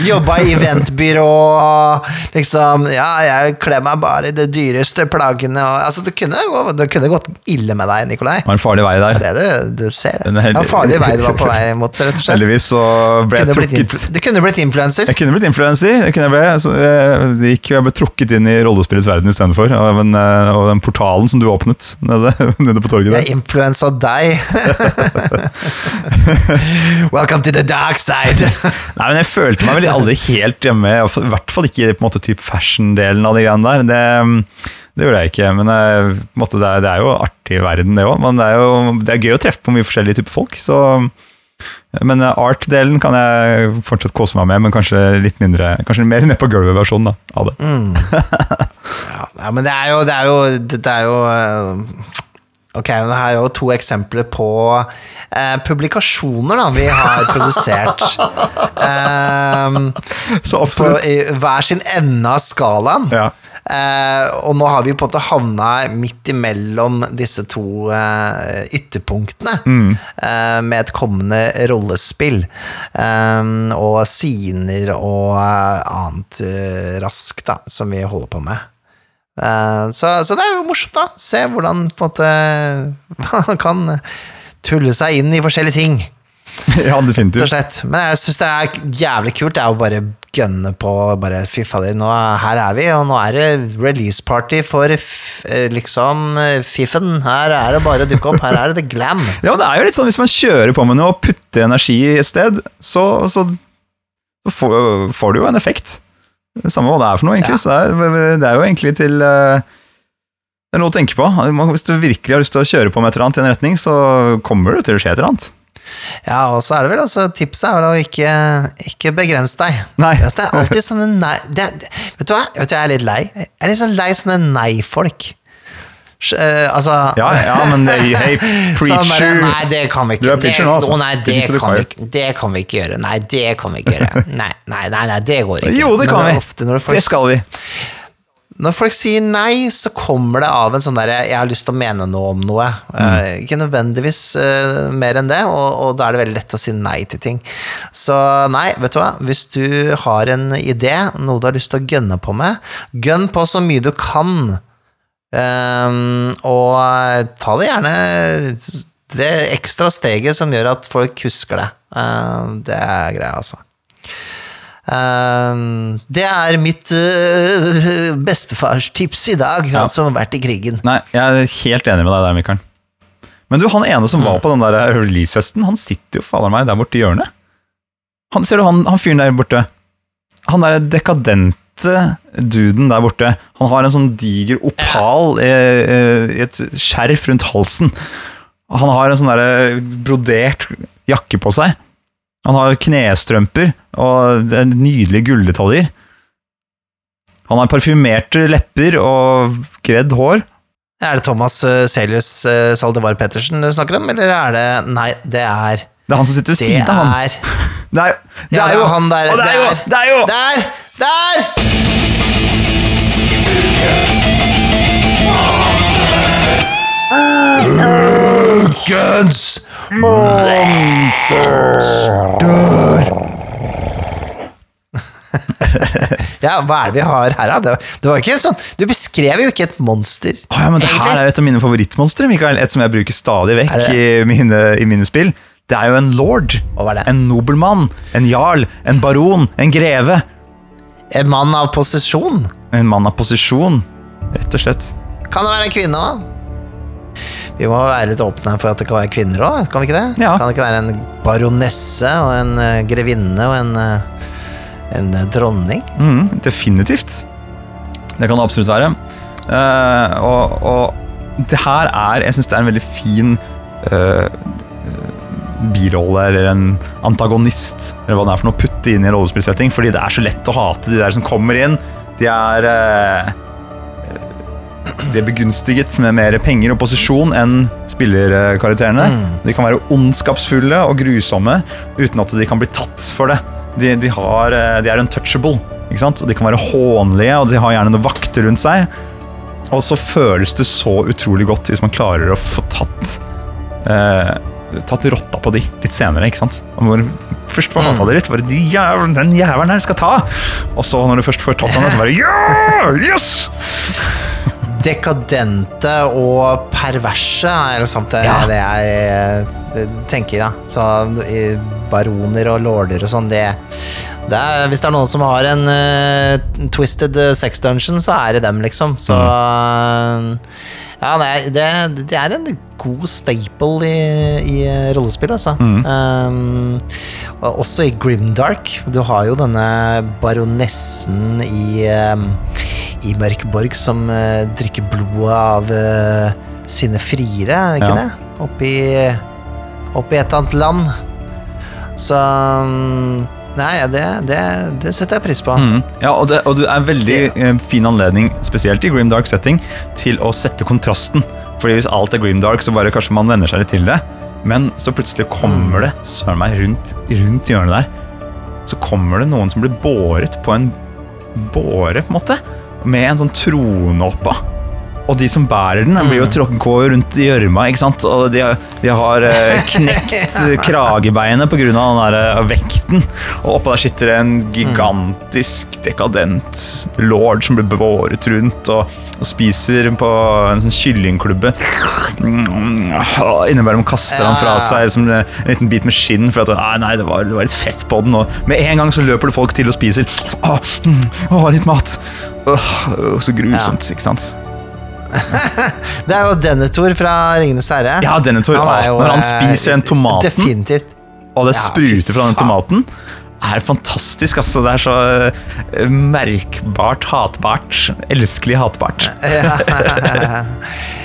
Jobba i eventbyrå og liksom Ja, jeg kler meg bare i de dyreste plaggene og Altså, det kunne, det kunne gått ille med deg, Nikolai. Det var en farlig vei der. Det det du, ser. Det Det var en farlig vei du var på vei mot, rett og slett. Heldigvis så ble jeg trukket Du kunne blitt influenser. Jeg kunne blitt influenser. Jeg, ble, så jeg, jeg ble trukket inn i rollespillets verden istedenfor. Og, en, eh, og den portalen som du åpnet nede, nede på torget der. Jeg influensa deg. Welcome to the dark side. Nei, men Jeg følte meg vel aldri helt hjemme, i hvert fall- ikke i på en måte, typ fashion-delen av de greiene der. Det, det gjorde jeg ikke. Men eh, på en måte, det, er, det er jo artig i verden, det òg. Men det er jo det er gøy å treffe på mye forskjellige typer folk. Så Men eh, art-delen kan jeg fortsatt kose meg med, men kanskje litt mindre Kanskje mer ned på gulvet-versjonen av det. Mm. Ja, ja, men det er jo Det er jo, det er jo eh, Ok, men det her er jo to eksempler på eh, publikasjoner da vi har produsert. eh, Så på i hver sin ende av skalaen. Ja. Eh, og nå har vi på en måte havna midt imellom disse to eh, ytterpunktene eh, med et kommende rollespill. Eh, og scener og eh, annet raskt da, som vi holder på med. Eh, så, så det er jo morsomt, da. Se hvordan på en måte man kan tulle seg inn i forskjellige ting ja, definitivt. Men jeg syns det er jævlig kult. Det er å bare gønne på bare Fy fader, er- her er vi, og nå er det release party for eh, liksom eh, fiffen. Her er det bare å dukke opp. Her er det glam. Ja, det er jo litt sånn hvis man kjører på med noe og putter energi i et sted, så, så får, får du jo en effekt. Det Samme hva det er for noe, egentlig. Ja. Så det er, det er jo egentlig til eh, Det er noe å tenke på. Hvis du virkelig har lyst til å kjøre på med et eller annet i en retning, så kommer det til å skje et eller annet. Ja, og så er det vel også tipset er vel å ikke, ikke begrense deg. Nei. Altså, Det er alltid sånne nei det, Vet du hva? Vet du, hva, jeg er litt lei. Jeg er litt sånn lei sånne nei-folk. Eh, altså Ja, ja, men hei, preacher bare, nei, det kan vi ikke. Du er preacher nå, altså. Å, nei, det kan, vi, det kan vi ikke gjøre. Nei, det kan vi ikke gjøre. Nei, nei, nei, nei det går ikke. Jo, det kan vi. Ofte folk, Det skal vi. Når folk sier nei, så kommer det av en sånn derre 'jeg har lyst til å mene noe om noe'. Eh, ikke nødvendigvis uh, mer enn det, og, og da er det veldig lett å si nei til ting. Så nei, vet du hva, hvis du har en idé, noe du har lyst til å gønne på med, gønn på så mye du kan. Ehm, og ta det gjerne det ekstra steget som gjør at folk husker det. Um, det er greia, altså. Um, det er mitt uh, bestefarstips i dag, han som har vært i krigen. Nei, jeg er helt enig med deg der, Mikael. Men du, han ene som var på den der releasefesten, han sitter jo fader meg der borte i hjørnet. Han, ser du han, han fyren der borte? Han der dekadente duden der borte. Han har en sånn diger opal i, i et skjerf rundt halsen. Han har en sånn der brodert jakke på seg. Han har knestrømper og nydelige gulldetaljer. Han har parfymerte lepper og gredd hår. Er det Thomas Celius Saldevar Pettersen du snakker om, eller er det Nei, det er Det er han som sitter ved siden av han. er Det er, det Ja, er det jo han der. Det er jo, Det det er jo Der! Der! Monster Ja, hva er det vi har her, da? Det, det var ikke sånn Du beskrev jo ikke et monster. Oh, ja, men Det her er et av mine favorittmonstre, Mikael. Et som jeg bruker stadig vekk i mine, i mine spill. Det er jo en lord. En nobelmann. En jarl. En baron. En greve. En mann av posisjon. En mann av posisjon, rett og slett. Kan det være en kvinne òg? Vi må være litt åpne for at det kan være kvinner òg, kan vi ikke det? Ja. Kan det ikke være en baronesse og en eh, grevinne og en, eh, en eh, dronning? Mm, definitivt. Det kan det absolutt være. Og, og det her er Jeg syns det er en veldig fin birolle eller en antagonist, eller hva det er for noe, putte inn i en rollespillsetting, fordi det er så lett å hate de der som kommer inn. De er eh, De er begunstiget med mer penger og posisjon enn spillerkarakterene. De kan være ondskapsfulle og grusomme uten at de kan bli tatt for det. De, de, har, eh, de er untouchable. Ikke sant? De kan være hånlige, og de har gjerne noen vakter rundt seg. Og så føles det så utrolig godt hvis man klarer å få tatt eh, Tatt rotta på de litt senere. ikke sant? Når du først får hata det litt, bare jævlen, den jævelen her skal ta! Og så når du først får tatt den, så bare ja! Yes! Dekadente og perverse er liksom det, Ja. det jeg eh, tenker, ja. Så baroner og lorder og sånn, det, det er, Hvis det er noen som har en uh, twisted eh, sex dungeon, så er det dem, liksom. Så Mm. Ja, nei, det, det er en god staple i, i rollespill, altså. Mm. Um, også i Grimdark. Du har jo denne baronessen i, um, i Mørkborg som uh, drikker blodet av uh, sine friere, er det ikke Ja. det? Oppi, oppi et annet land. Så mm, Nei, det, det, det setter jeg pris på. Mm. Ja, og det, og det er en veldig eh, fin anledning, spesielt i grimdark setting, til å sette kontrasten. Fordi hvis alt er grimdark, så bare kanskje man venner seg litt til det. Men så plutselig kommer det søren meg rundt, rundt hjørnet der. Så kommer det noen som blir båret på en båre, på en måte. Med en sånn trone oppå. Og de som bærer den, blir jo tråkka går rundt i gjørma. ikke sant? Og de, har- de har eh, knekt kragebeinet pga. den der eh, vekten. Og oppå der sitter det en gigantisk, dekadent lord som blir båret rundt og, og spiser på en sånn kyllingklubbe. Mm, og Innimellom kaster han fra seg som en liten bit med skinn for at nei, nei, det, var, det var litt fett på den. Og med en gang så løper det folk til og spiser. Å, mm, å litt mat! Åh, så grusomt, ikke sant? Det er jo Denethor fra Ringenes herre. Ja, Denethor. Han jo, Når han eh, spiser den tomaten, Definitivt. og det Ja, spruter fra den tomaten, er fantastisk. altså. Det er så eh, merkbart hatbart. Elskelig hatbart. Ja,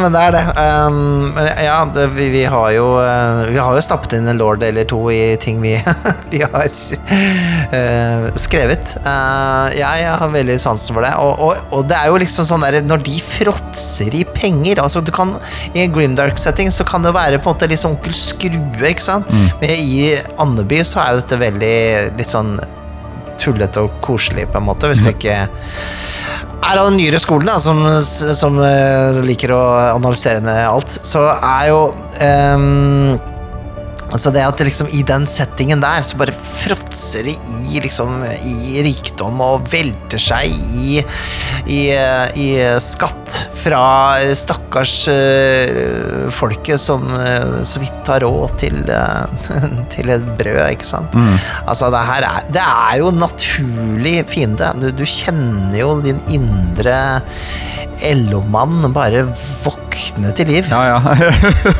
men det er det. Um, ja, det, vi, vi har jo uh, Vi har jo stappet inn en lord eller to i ting vi, vi har uh, skrevet. Uh, jeg har veldig sansen for det. Og, og, og det er jo liksom sånn der Når de fråtser i penger altså du kan, I en grimdark-setting så kan det være på en måte litt sånn onkel Skrue, ikke sant? Men i Andeby så er jo dette veldig litt sånn tullete og koselig, på en måte, hvis du ikke er av den nyere skolen, da, som, som eh, liker å analysere ned alt, så er jo ehm, Altså det at liksom i den settingen der, så bare fråtser det i liksom i rikdom og velter seg i, i, eh, i skatt fra stakkars uh, folket som uh, så vidt har råd til, uh, til et brød, ikke sant. Altså det her er, det er jo naturlig fiende. Du, du kjenner jo din indre LO-mann bare våkne til liv. Ja, ja.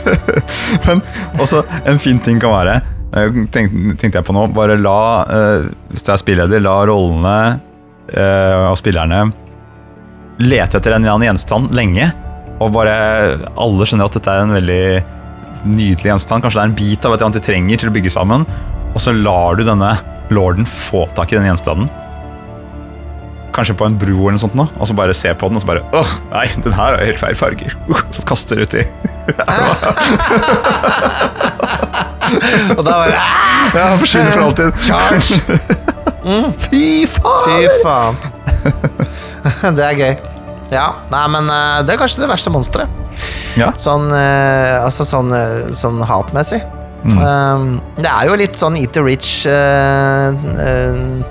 Men også en fin ting kan være eh, tenkte, tenkte jeg på nå, bare la, uh, hvis du er spilleder, la rollene uh, og spillerne lete etter en eller annen gjenstand lenge. Og bare alle skjønner at dette er en veldig nydelig gjenstand. Kanskje det er en bit av et eller annet de trenger til å bygge sammen. Og så lar du denne lorden få tak i den gjenstanden. Kanskje på en bro eller noe sånt nå, og så bare se på den og så bare Åh, nei, den her har helt feil farger. Uh, så kaster uti. Og da bare Ja, forsvinner for alltid. Charge! Fy faen! Fy faen. det er gøy. Ja, nei, men eh, det er kanskje det verste monsteret. Ja. Sånn, eh, altså sånn, eh, sånn hatmessig. Um, det er jo litt sånn eat the rich uh, eh,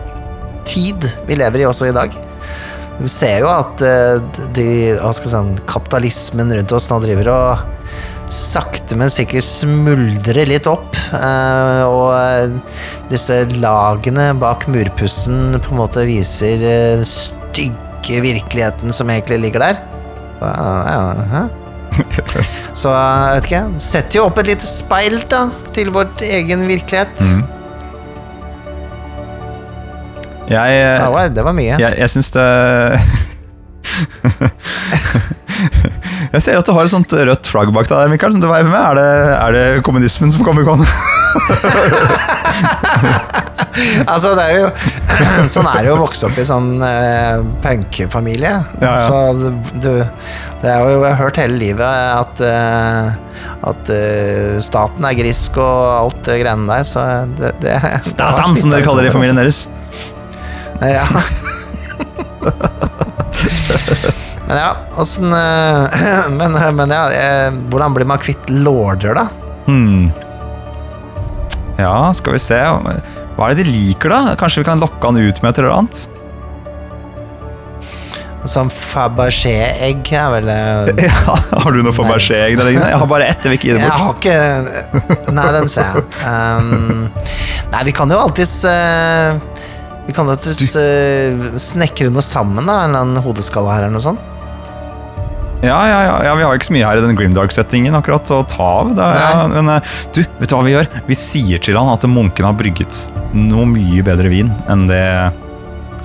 tid vi lever i også i dag. Du ser jo at eh, de, si, kapitalismen rundt oss nå driver og sakte, men sikkert smuldrer litt opp. eh, og eh, disse lagene bak murpussen på en måte viser stygge virkeligheten som egentlig ligger der. Så jeg vet ikke. Setter jo opp et lite speil da til vårt egen virkelighet. Mm. Jeg, det, var, det var mye. jeg, jeg syns det Jeg ser at du har et sånt rødt flagg bak deg, Mikael, som du veiver med. Er det, er det kommunismen som kommer gående? Altså, det er jo Sånn er det jo å vokse opp i sånn uh, punkfamilie. Ja, ja. Så du, du Det er jo Jeg har hørt hele livet at uh, At uh, staten er grisk og alt det greiene der, så det, det Statan, som dere kaller det i familien deres. Ja. men ja, åssen eh, men, men ja, eh, hvordan blir man kvitt lorder, da? Hmm. Ja, skal vi se. Hva er det de liker, da? Kanskje vi kan lokke han ut med et eller annet? Sånn Fabergé-egg er vel eh, Ja, har du noe Fabergé-egg der liggende? Jeg har bare ett, jeg vil ikke gi det Jeg har ikke Nei, den ser jeg. Um, nei, vi kan jo alltids uh, Vi kan da uh, snekre noe sammen, da. En eller annen hodeskalle her eller noe sånt. Ja, ja, ja, ja, vi har ikke så mye her i den Grimdark-settingen akkurat å ta av. Ja, men eh, du, vet du hva vi gjør? Vi sier til han at munkene har brygget noe mye bedre vin enn det,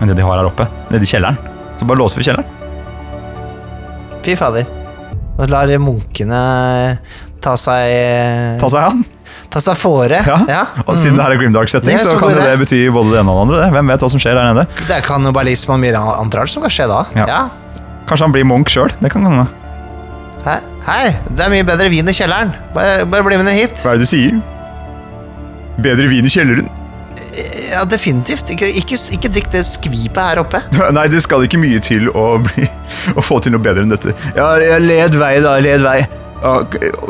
enn det de har her oppe. Nede i kjelleren. Så bare låser vi kjelleren. Fy fader. Og lar munkene ta seg Ta seg an. Tassafore. Ja. Ja. Og siden det her er Grimdark-setting, så så kan det, det bety både det ene og det andre. Hvem vet hva som skjer der nede? Det er kannibalisme og mye annet rart som kan skje da. Ja. Ja. Kanskje han blir Munch sjøl? Det kan hende. Her, hei, det er mye bedre vin i kjelleren. Bare, bare bli med ned hit. Hva er det du sier? Bedre vin i kjelleren? Ja, definitivt. Ikke, ikke, ikke drikk det skvipet her oppe. Nei, det skal ikke mye til å, bli, å få til noe bedre enn dette. Ja, led vei, da. Led vei. Ja,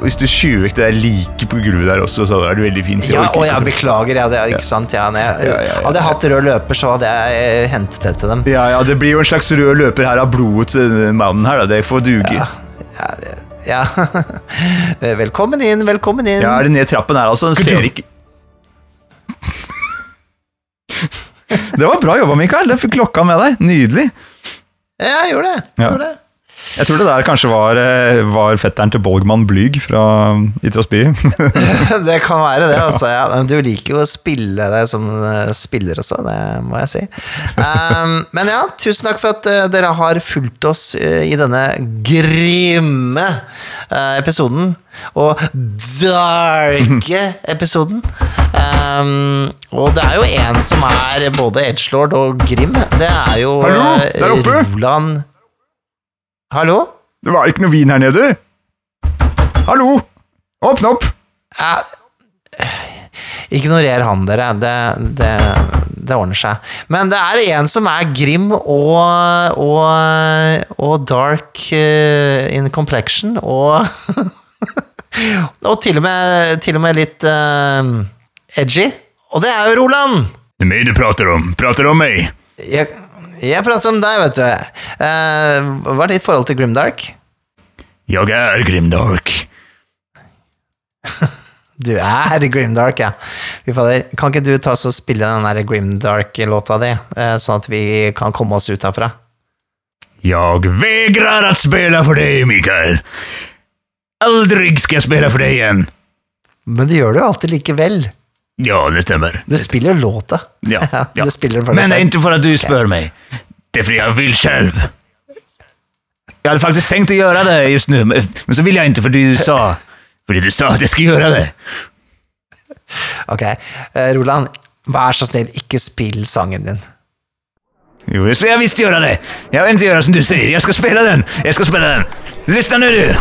hvis du skyver vekk det der like på gulvet der også, så er det veldig fint. Ja, og jeg beklager, ja, det er ikke sant. Ja, jeg, Ja, ja, ja, Hadde jeg hatt rød løper, så hadde jeg eh, hentet det til dem. ja, ja, det blir jo en slags rød løper her av blodet til denne mannen her, da. Det får duge. Ja. Ja. velkommen inn, velkommen inn. er det ned trappen her, altså? Den ser ikke Det var bra jobba, Mikael. Du fikk klokka med deg. Nydelig. Ja, jeg gjorde det. Ja. Gjorde det. Jeg tror det der kanskje var, eh, var fetteren til Bolgmann Blyg fra Itrasby. det kan være det, altså. Ja. Du liker jo å spille deg som eh, spiller også, det må jeg si. Um, men ja, tusen takk for at eh, dere har fulgt oss i denne grimme episoden. Og darke episoden. Um, og det er jo en som er både edgelord og grim. Det er jo Hallo. Roland Hallo? Det var ikke noe vin her nede. Hallo! Åpne opp! Eh, ignorer han, dere. Det, det, det ordner seg. Men det er en som er grim og, og, og dark eh, in complexion, og Og til og med, til og med litt uh, edgy. Og det er jo Roland! Det er meg du prater om. Prater om meg. Jeg, jeg prater om deg, vet du. Uh, hva er ditt forhold til Grimdark? Jeg er Grimdark. Du er Grimdark, ja. Fy fader. Kan ikke du ta oss og spille den der Grimdark-låta di, uh, sånn at vi kan komme oss ut herfra? Jeg vegrer å spille for deg, Mikael. Aldrig skal jeg spille for deg igjen. Men det gjør du alltid likevel. Ja, det stemmer. Du spiller låta. Ja, ja. Du spiller for deg Men det for at inte för att du spør meg. Det er fordi jeg vil selv. Jeg hadde faktisk tenkt å gjøre det just nå, men så vil jeg ikke fordi du sa, Fordi du sa at jeg ska gjøre det. Ok, eh, Roland, vær så snill, ikke spill sangen din. Jo, jeg ska visst gjøre det. Jeg vil ikke gjøre som du sier. Jeg skal spille den. Jeg skal spille den. Lyssna nå, du.